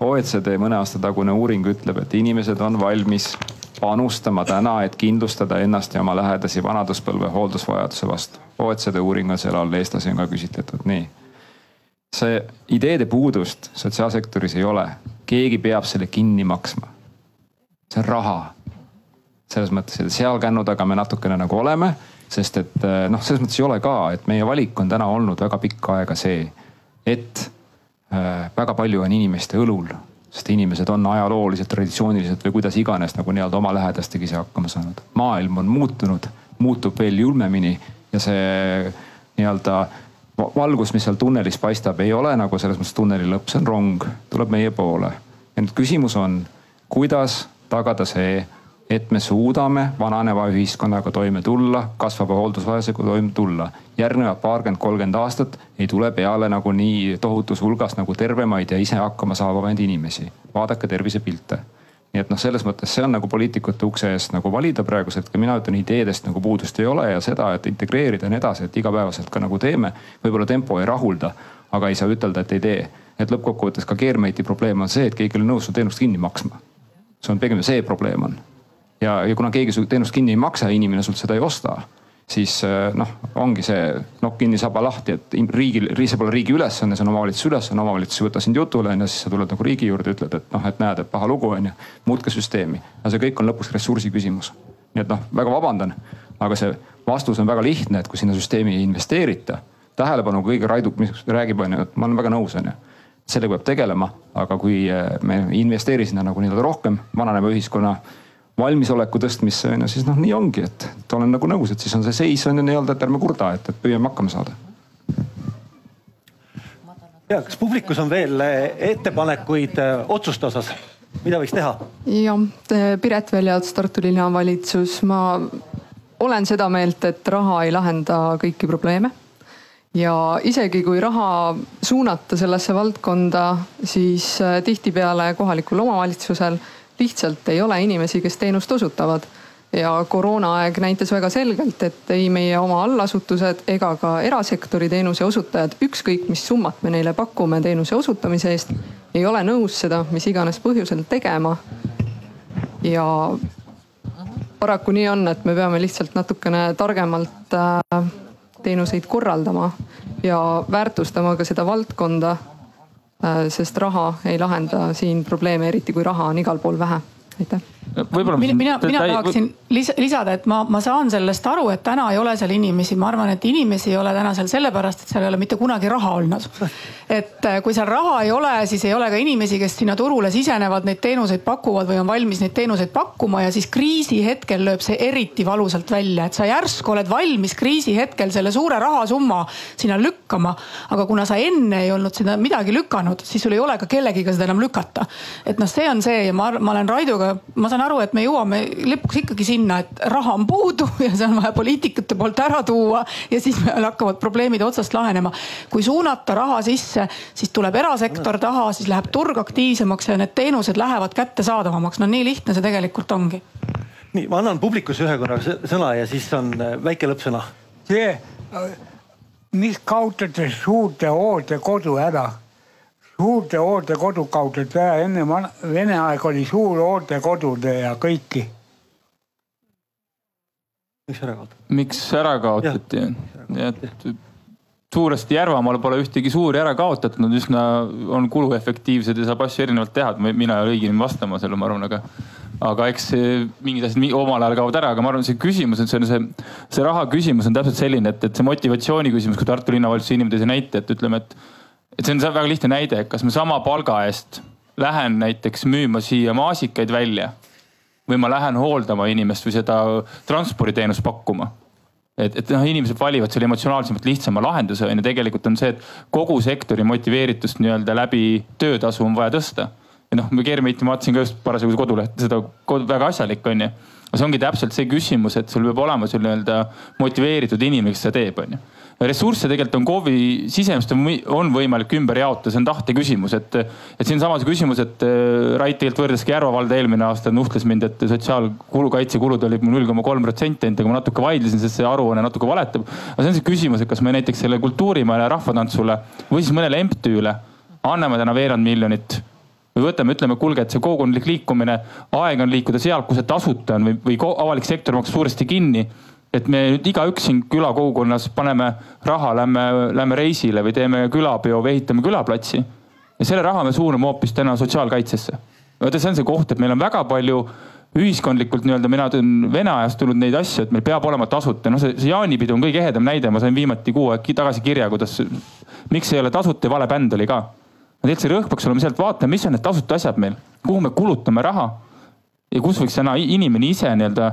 OECD mõne aasta tagune uuring ütleb, et inimesed on valmis panustama täna, et kindlustada ennast ja oma lähedasi vanaduspõlve hooldusvajaduse vastu. OECD uuring on seal all, eestlasi on ka küsitletud, nii. see ideede puudust sotsiaalsektoris ei ole, keegi peab selle kinni maksma. see on raha. selles mõttes, et seal kännu taga me natukene nagu oleme sest et eh, noh, selles mõttes ei ole ka, et meie valik on täna olnud väga pikka aega see, et äh, väga palju on inimeste õlul, sest inimesed on ajalooliselt, traditsiooniliselt või kuidas iganes nagu nii-öelda oma lähedastega ise hakkama saanud. maailm on muutunud, muutub veel julmemini ja see nii-öelda valgus, mis seal tunnelis paistab, ei ole nagu selles mõttes tunneli lõpp, see on rong, tuleb meie poole. ja nüüd küsimus on, kuidas tagada see et me suudame vananeva ühiskonnaga toime tulla, kasvava hooldusvajadusega toime tulla. järgnevad paarkümmend, kolmkümmend aastat ei tule peale nagu nii tohutus hulgas nagu tervemaid ja ise hakkama saavaid inimesi. vaadake tervisepilte. nii et noh, selles mõttes see on nagu poliitikute ukse eest nagu valida praegusel hetkel, mina ütlen ideedest nagu puudust ei ole ja seda, et integreerida ja nii edasi, et igapäevaselt ka nagu teeme. võib-olla tempo ei rahulda, aga ei saa ütelda, et ei tee. et lõppkokkuvõttes ka Keermeiti probleem on see, et keegi ei ole nõus su teenust kinni maksma. see on pigem see probleem on ja, ja kuna keegi su teenust kinni ei maksa, inimene sult seda ei osta, siis äh, noh, ongi see nokk kinni, saba lahti, et riigil, see pole riigi ülesanne, see on omavalitsuse ülesanne, omavalitsus ei võta sind jutule on ju, siis sa tuled nagu riigi juurde, ütled, et noh, et näed, et paha lugu on ju, muutke süsteemi. aga see kõik on lõpuks ressursi küsimus. nii et noh, väga vabandan, aga see vastus on väga lihtne, et kui sinna süsteemi ei investeerita, tähelepanu kõige Raidu räägib, on ju, et ma olen väga nõus, on ju sellega peab tegelema, aga kui äh, me ei investeeri sinna nagu nii-öelda rohkem vananeva ühiskonna valmisoleku tõstmisse on ju, siis noh, nii ongi, et, et olen nagu nõus, et siis on see seis on ju nii-öelda, et ärme kurda, et, et püüame hakkama saada. ja kas publikus on veel eh, ettepanekuid eh, otsuste osas, mida võiks teha? jah, Piret Väljats, Tartu linnavalitsus, ma olen seda meelt, et raha ei lahenda kõiki probleeme ja isegi kui raha suunata sellesse valdkonda, siis eh, tihtipeale kohalikul omavalitsusel lihtsalt ei ole inimesi, kes teenust osutavad. ja koroonaaeg näitas väga selgelt, et ei meie oma allasutused ega ka erasektori teenuse osutajad, ükskõik mis summat me neile pakume teenuse osutamise eest, ei ole nõus seda mis iganes põhjusel tegema. ja paraku nii on, et me peame lihtsalt natukene targemalt äh, teenuseid korraldama ja väärtustama ka seda valdkonda. Äh, sest raha ei lahenda siin probleeme, eriti kui raha on igal pool vähe. aitäh võib-olla. mina, mina, mina tahaksin lisada, et ma, ma saan sellest aru, et täna ei ole seal inimesi, ma arvan, et inimesi ei ole täna seal sellepärast, et seal ei ole mitte kunagi raha olnud. et äh, kui seal raha ei ole, siis ei ole ka inimesi, kes sinna turule sisenevad, neid teenuseid pakuvad või on valmis neid teenuseid pakkuma ja siis kriisi hetkel lööb see eriti valusalt välja, et sa järsku oled valmis kriisi hetkel selle suure rahasumma sinna lükkama. aga kuna sa enne ei olnud seda midagi lükanud, siis sul ei ole ka kellegiga seda enam lükata. et noh, see on see ja ma, ma olen Raidoga, ma saan aru, et me jõuame lõpuks ikkagi sinna, et raha on puudu ja see on vaja poliitikute poolt ära tuua ja siis meil hakkavad probleemid otsast lahenema. kui suunata raha sisse, siis tuleb erasektor taha, siis läheb turg aktiivsemaks ja need teenused lähevad kättesaadavamaks. no nii lihtne see tegelikult ongi. nii, ma annan publikus ühe korra sõna ja siis on äh, väike lõppsõna. see, äh, mis kaotate suurte hooldekodu ära suurte hooldekodu kaotati ära, enne Vene aeg oli suur hooldekodude ja kõiki. miks ära kaotati? miks ära kaotati? et suuresti Järvamaal pole ühtegi suuri ära kaotatud, nad üsna on kuluefektiivsed ja saab asju erinevalt teha, et mina ei ole õige inimene vastama sellele, ma arvan, aga aga eks mingid asjad omal ajal kaovad ära, aga ma arvan, see küsimus, et see on see, see raha küsimus on täpselt selline, et, et see motivatsiooni küsimus, kui Tartu linnavalitsuse inimene tõi see näite, et ütleme, et et see on väga lihtne näide, kas ma sama palga eest lähen näiteks müüma siia maasikaid välja või ma lähen hooldama inimest või seda transporditeenust pakkuma. et, et noh, inimesed valivad selle emotsionaalsemalt lihtsama lahenduse on ju, tegelikult on see, et kogu sektori motiveeritust nii-öelda läbi töötasu on vaja tõsta. ja noh, Germiti ma vaatasin ka just parasjagu kodulehte, seda väga asjalik on ju. aga see ongi täpselt see küsimus, et sul peab olema sul nii-öelda motiveeritud inimene, kes seda teeb, on ju ressursse tegelikult on KOV-i sisemist on võimalik ümber jaotada, see on tahte küsimus, et, et siinsamas küsimus, et äh, Rait tegelikult võrdleski Järva valda eelmine aasta nuhtles mind, et sotsiaalkulu, kaitsekulud olid mul null koma kolm protsenti ainult, aga ma natuke vaidlesin, sest see aruanne natuke valetab. aga see on see küsimus, et kas me näiteks selle kultuurimajale, rahvatantsule või siis mõnele MTÜ-le anname täna veerand miljonit või võtame, ütleme, kuulge, et see kogukondlik liikumine, aeg on liikuda sealt, kus see tasuta on või, või avalik sektor maksab suuresti kinni et me nüüd igaüks siin külakogukonnas paneme raha, lähme, lähme reisile või teeme külapeo või ehitame külaplatsi. ja selle raha me suuname hoopis täna sotsiaalkaitsesse. vaata, see on see koht, et meil on väga palju ühiskondlikult nii-öelda, mina tean Vene ajast tulnud neid asju, et meil peab olema tasuta, noh, see, see jaanipidu on kõige ehedam näide, ma sain viimati kuu aega tagasi kirja, kuidas, miks ei ole tasuta ja vale bänd oli ka. tegelikult see rõhk peaks olema sealt, vaatame, mis on need tasuta asjad meil, kuhu me kulutame raha ja kus võiks täna inimene ise nii-öelda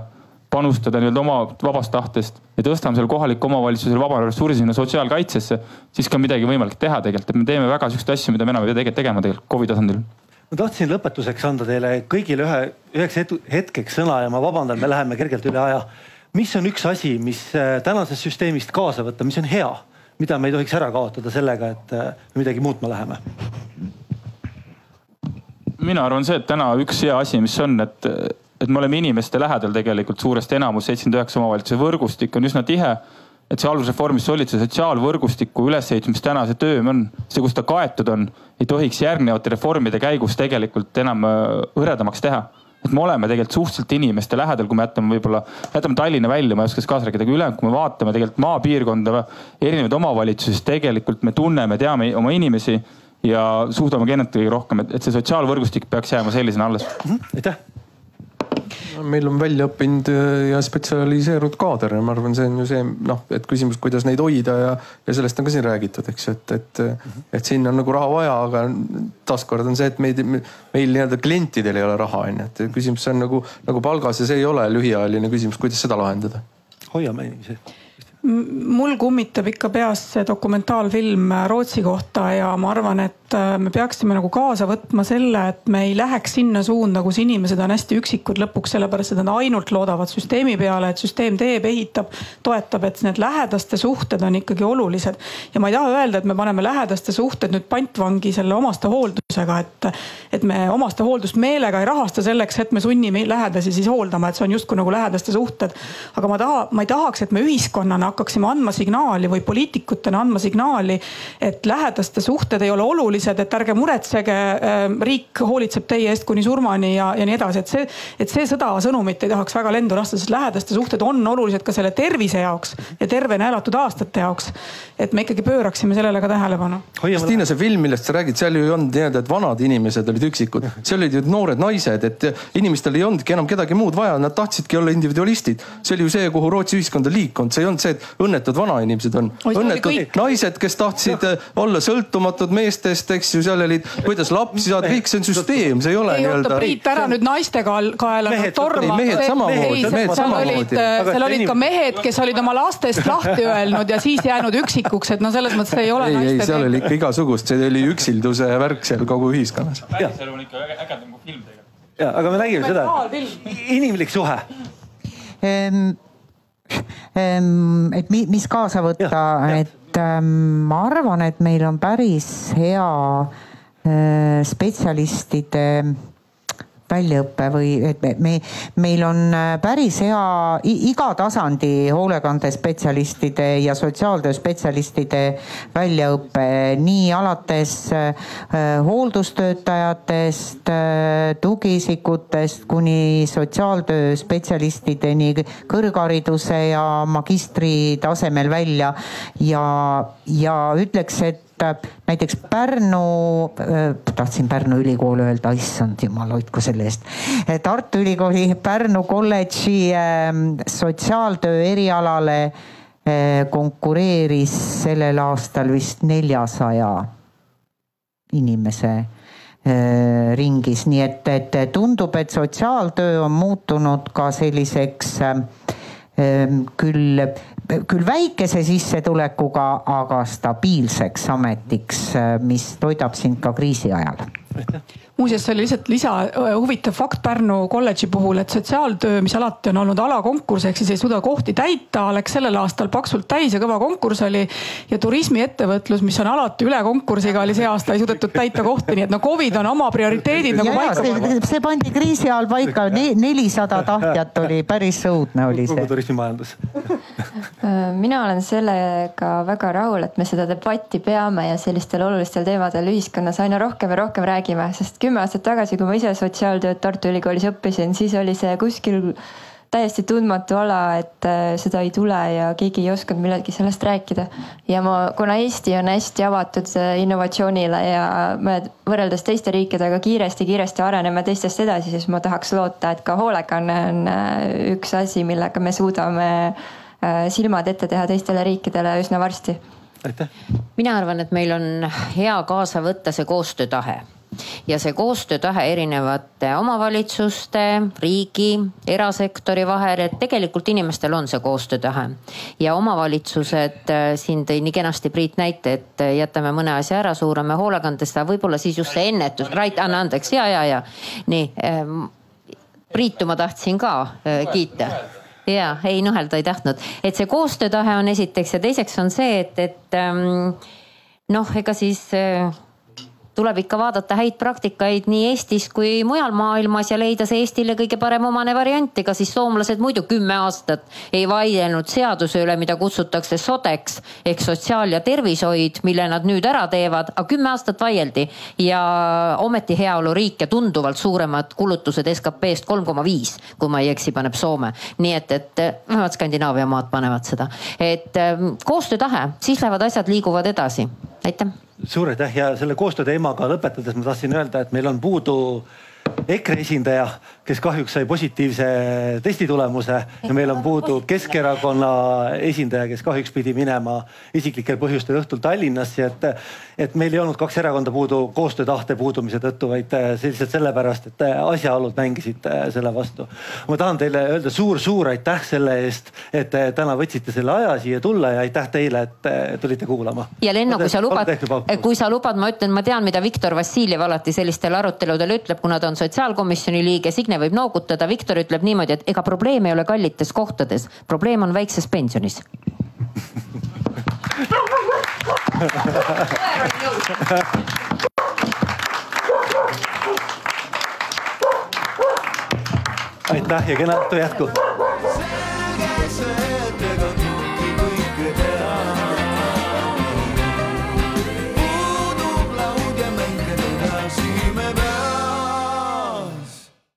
panustada nii-öelda oma vabast tahtest ja tõstame selle kohaliku omavalitsusele vaba ressursi sinna sotsiaalkaitsesse, siis ka midagi võimalik teha tegelikult, et me teeme väga siukseid asju, mida me enam ei pea tegelikult tegema tegelikult KOV-i tasandil ma tahtsin lõpetuseks anda teile kõigile ühe, üheks hetkeks sõna ja ma vabandan, me läheme kergelt üle aja. mis on üks asi, mis äh, tänasest süsteemist kaasa võtta, mis on hea, mida me ei tohiks ära kaotada sellega, et äh, midagi muutma läheme? mina arvan see, et täna üks hea asi, mis on, et et me oleme inimeste lähedal tegelikult suuresti enamus, seitsekümmend üheksa omavalitsuse võrgustik on üsna tihe. et see haldusreformis olid see sotsiaalvõrgustiku ülesehitus, mis täna see töö on, see, kus ta kaetud on, ei tohiks järgnevate reformide käigus tegelikult enam äh, hõredamaks teha et me oleme tegelikult suhteliselt inimeste lähedal, kui me jätame võib-olla, jätame Tallinna välja, ma ei oska kaasa rääkida, aga ülejäänud, kui me vaatame tegelikult maapiirkonda, erinevaid omavalitsusi, siis tegelikult me tunneme, teame oma inimesi ja suudame kennetada kõige rohkem, et see sotsiaalvõrgustik peaks jääma sellisena alles. Mhm, aitäh meil on välja õppinud äh, ja spetsialiseerunud kaader ja ma arvan, see on ju see noh, et küsimus, kuidas neid hoida ja, ja sellest on ka siin räägitud, eks ju, et, et, et siin on nagu raha vaja, aga taaskord on see, et meid, meil nii-öelda klientidel ei ole raha, on ju, et küsimus on nagu, nagu palgas ja see ei ole lühiajaline küsimus, kuidas seda lahendada. hoiame inimesi. Mul kummitab ikka peas see dokumentaalfilm Rootsi kohta ja ma arvan, et äh, me peaksime nagu kaasa võtma selle, et me ei läheks sinna suunda, kus inimesed on hästi üksikud lõpuks, sellepärast et nad ainult loodavad süsteemi peale, et süsteem teeb, ehitab, toetab, et need lähedaste suhted on ikkagi olulised. ja ma ei taha öelda, et me paneme lähedaste suhted nüüd pantvangi selle omastehooldusega, et, et me omastehooldust meelega ei rahasta selleks, et me sunnime lähedasi siis hooldama, et see on justkui nagu lähedaste suhted. aga ma taha, ma ei tahaks, et me ühiskonnana hakkaksime andma signaali või poliitikutena andma signaali, et lähedaste suhted ei ole olulised, et ärge muretsege, ähm, riik hoolitseb teie eest kuni surmani ja, ja nii edasi, et see, et see seda sõnumit ei tahaks väga lendu lasta, sest lähedaste suhted on olulised ka selle tervise jaoks ja tervena elatud aastate jaoks. et me ikkagi pööraksime sellele ka tähelepanu. Kristiina, see film, millest sa räägid, seal ju ei olnud nii-öelda, et vanad inimesed olid üksikud, seal olid ju noored naised, et inimestel ei olnudki enam kedagi muud vaja, nad tahtsidki olla individualistid. see oli ju see, kuhu Rootsi ühiskond on liikunud, see ei olnud see, et õnnetud vanainimesed on. õnnetud naised, kes tahtsid ja. Äh, olla sõltumatud meestest, eks ju, seal olid, kuidas lapsi saada, kõik see on süsteem, see ei ole nii-öelda. Priit, ära nüüd naiste kaela torma. mehed samamoodi, mehed samamoodi. seal olid ka mehed, kes olid oma lastest lahti öelnud ja siis jäänud üksikuks, et no selles mõttes ei ole. ei, ei, seal oli ikka igasugust, see oli üksilduse värk seal kogu ühiskonnas. päriselu on ikka ägedam kui film tegelikult. ja, aga me nägime seda, inimlik suhe et mis kaasa võtta, et ehm, ma arvan, et meil on päris hea äh, spetsialistide väljaõpe või et me, me, meil on äh, päris hea iga tasandi hoolekandespetsialistide ja sotsiaaltöö spetsialistide väljaõpe, nii alates äh, hooldustöötajatest äh,, tugiisikutest kuni sotsiaaltöö spetsialistideni kõrghariduse ja magistri tasemel välja. Ja, ja ütleks, et et äh, näiteks Pärnu, äh, tahtsin Pärnu ülikooli öelda, issand jumal hoidku selle eest. Äh, Tartu Ülikooli Pärnu kolledži ähm, sotsiaaltöö erialale konkureeris sellel aastal vist neljasaja inimese ringis, nii et, et tundub, et sotsiaaltöö on muutunud ka selliseks küll küll väikese sissetulekuga, aga stabiilseks ametiks, mis toidab sind ka kriisi ajal muuseas, see oli lihtsalt lisa huvitav fakt Pärnu kolledži puhul, et sotsiaaltöö, mis alati on olnud alakonkurss, ehk siis ei suuda kohti täita, läks sellel aastal paksult täis ja kõva konkurss oli. ja turismiettevõtlus, mis on alati üle konkursiga, oli see aasta ei suudetud täita kohti, nii et no Covid on oma prioriteedid nagu paika pannud. see pandi kriisi ajal paika, nelisada tahtjat oli, päris õudne oli see. kogu turismimajandus mina olen sellega väga rahul, et me seda debatti peame ja sellistel olulistel teemadel ühiskonnas aina rohkem ja rohkem räägime, sest kümme aastat tagasi, kui ma ise sotsiaaltööd Tartu Ülikoolis õppisin, siis oli see kuskil täiesti tundmatu ala, et äh, seda ei tule ja keegi ei osanud millalgi sellest rääkida. ja ma, kuna Eesti on hästi avatud äh, innovatsioonile ja me võrreldes teiste riikidega kiiresti-kiiresti areneme teistest edasi, siis ma tahaks loota, et ka hoolekanne on äh, üks asi, millega me suudame silmad ette teha teistele riikidele üsna varsti. mina arvan, et meil on hea kaasa võtta see koostöötahe ja see koostöötahe erinevate omavalitsuste, riigi, erasektori vahel, et tegelikult inimestel on see koostöötahe. ja omavalitsused, äh, siin tõi nii kenasti Priit näite, et äh, jätame mõne asja ära, suuname hoolekandesse, aga võib-olla siis just see ennetus, Rait, anna andeks, ja, ja, ja nii ähm,. Priitu ma tahtsin ka äh, kiita ja ei nuhelda ei tahtnud, et see koostöötahe on esiteks ja teiseks on see, et, et ähm, noh, ega siis äh, tuleb ikka vaadata häid praktikaid nii Eestis kui mujal maailmas ja leida see Eestile kõige parem omane variant. ega siis soomlased muidu kümme aastat ei vaielnud seaduse üle, mida kutsutakse sodeks ehk sotsiaal- ja tervishoid, mille nad nüüd ära teevad, aga kümme aastat vaieldi ja ometi heaoluriik ja tunduvalt suuremad kulutused SKP-st kolm koma viis, kui ma ei eksi, paneb Soome. nii et, et vähemalt Skandinaavia maad panevad seda, et ähm, koostöötahe, siis lähevad asjad, liiguvad edasi. Suur aitäh! Ja selle koostöö teemaga lõpetades ma tahtsin öelda, et meil on puudu EKRE esindaja, kes kahjuks sai positiivse testitulemuse ja meil on puudu Keskerakonna esindaja, kes kahjuks pidi minema isiklikel põhjustel õhtul Tallinnasse, et, et meil ei olnud kaks erakonda puudu koostöötahte puudumise tõttu, vaid see lihtsalt sellepärast, et asjaolud mängisid selle vastu. ma tahan teile öelda suur-suur aitäh selle eest, et täna võtsite selle aja siia tulla ja aitäh teile, et tulite kuulama. ja Lenno, kui sa lubad, kui sa lubad, ma ütlen, ma tean, mida Viktor Vassiljev alati sellistel aruteludel ütleb, kuna ta on sotsiaalkomisjoni liige, Signe võib noogutada, Viktor ütleb niimoodi, et ega probleem ei ole kallites kohtades, probleem on väikses pensionis. Aitäh ja kena õhtu jätku.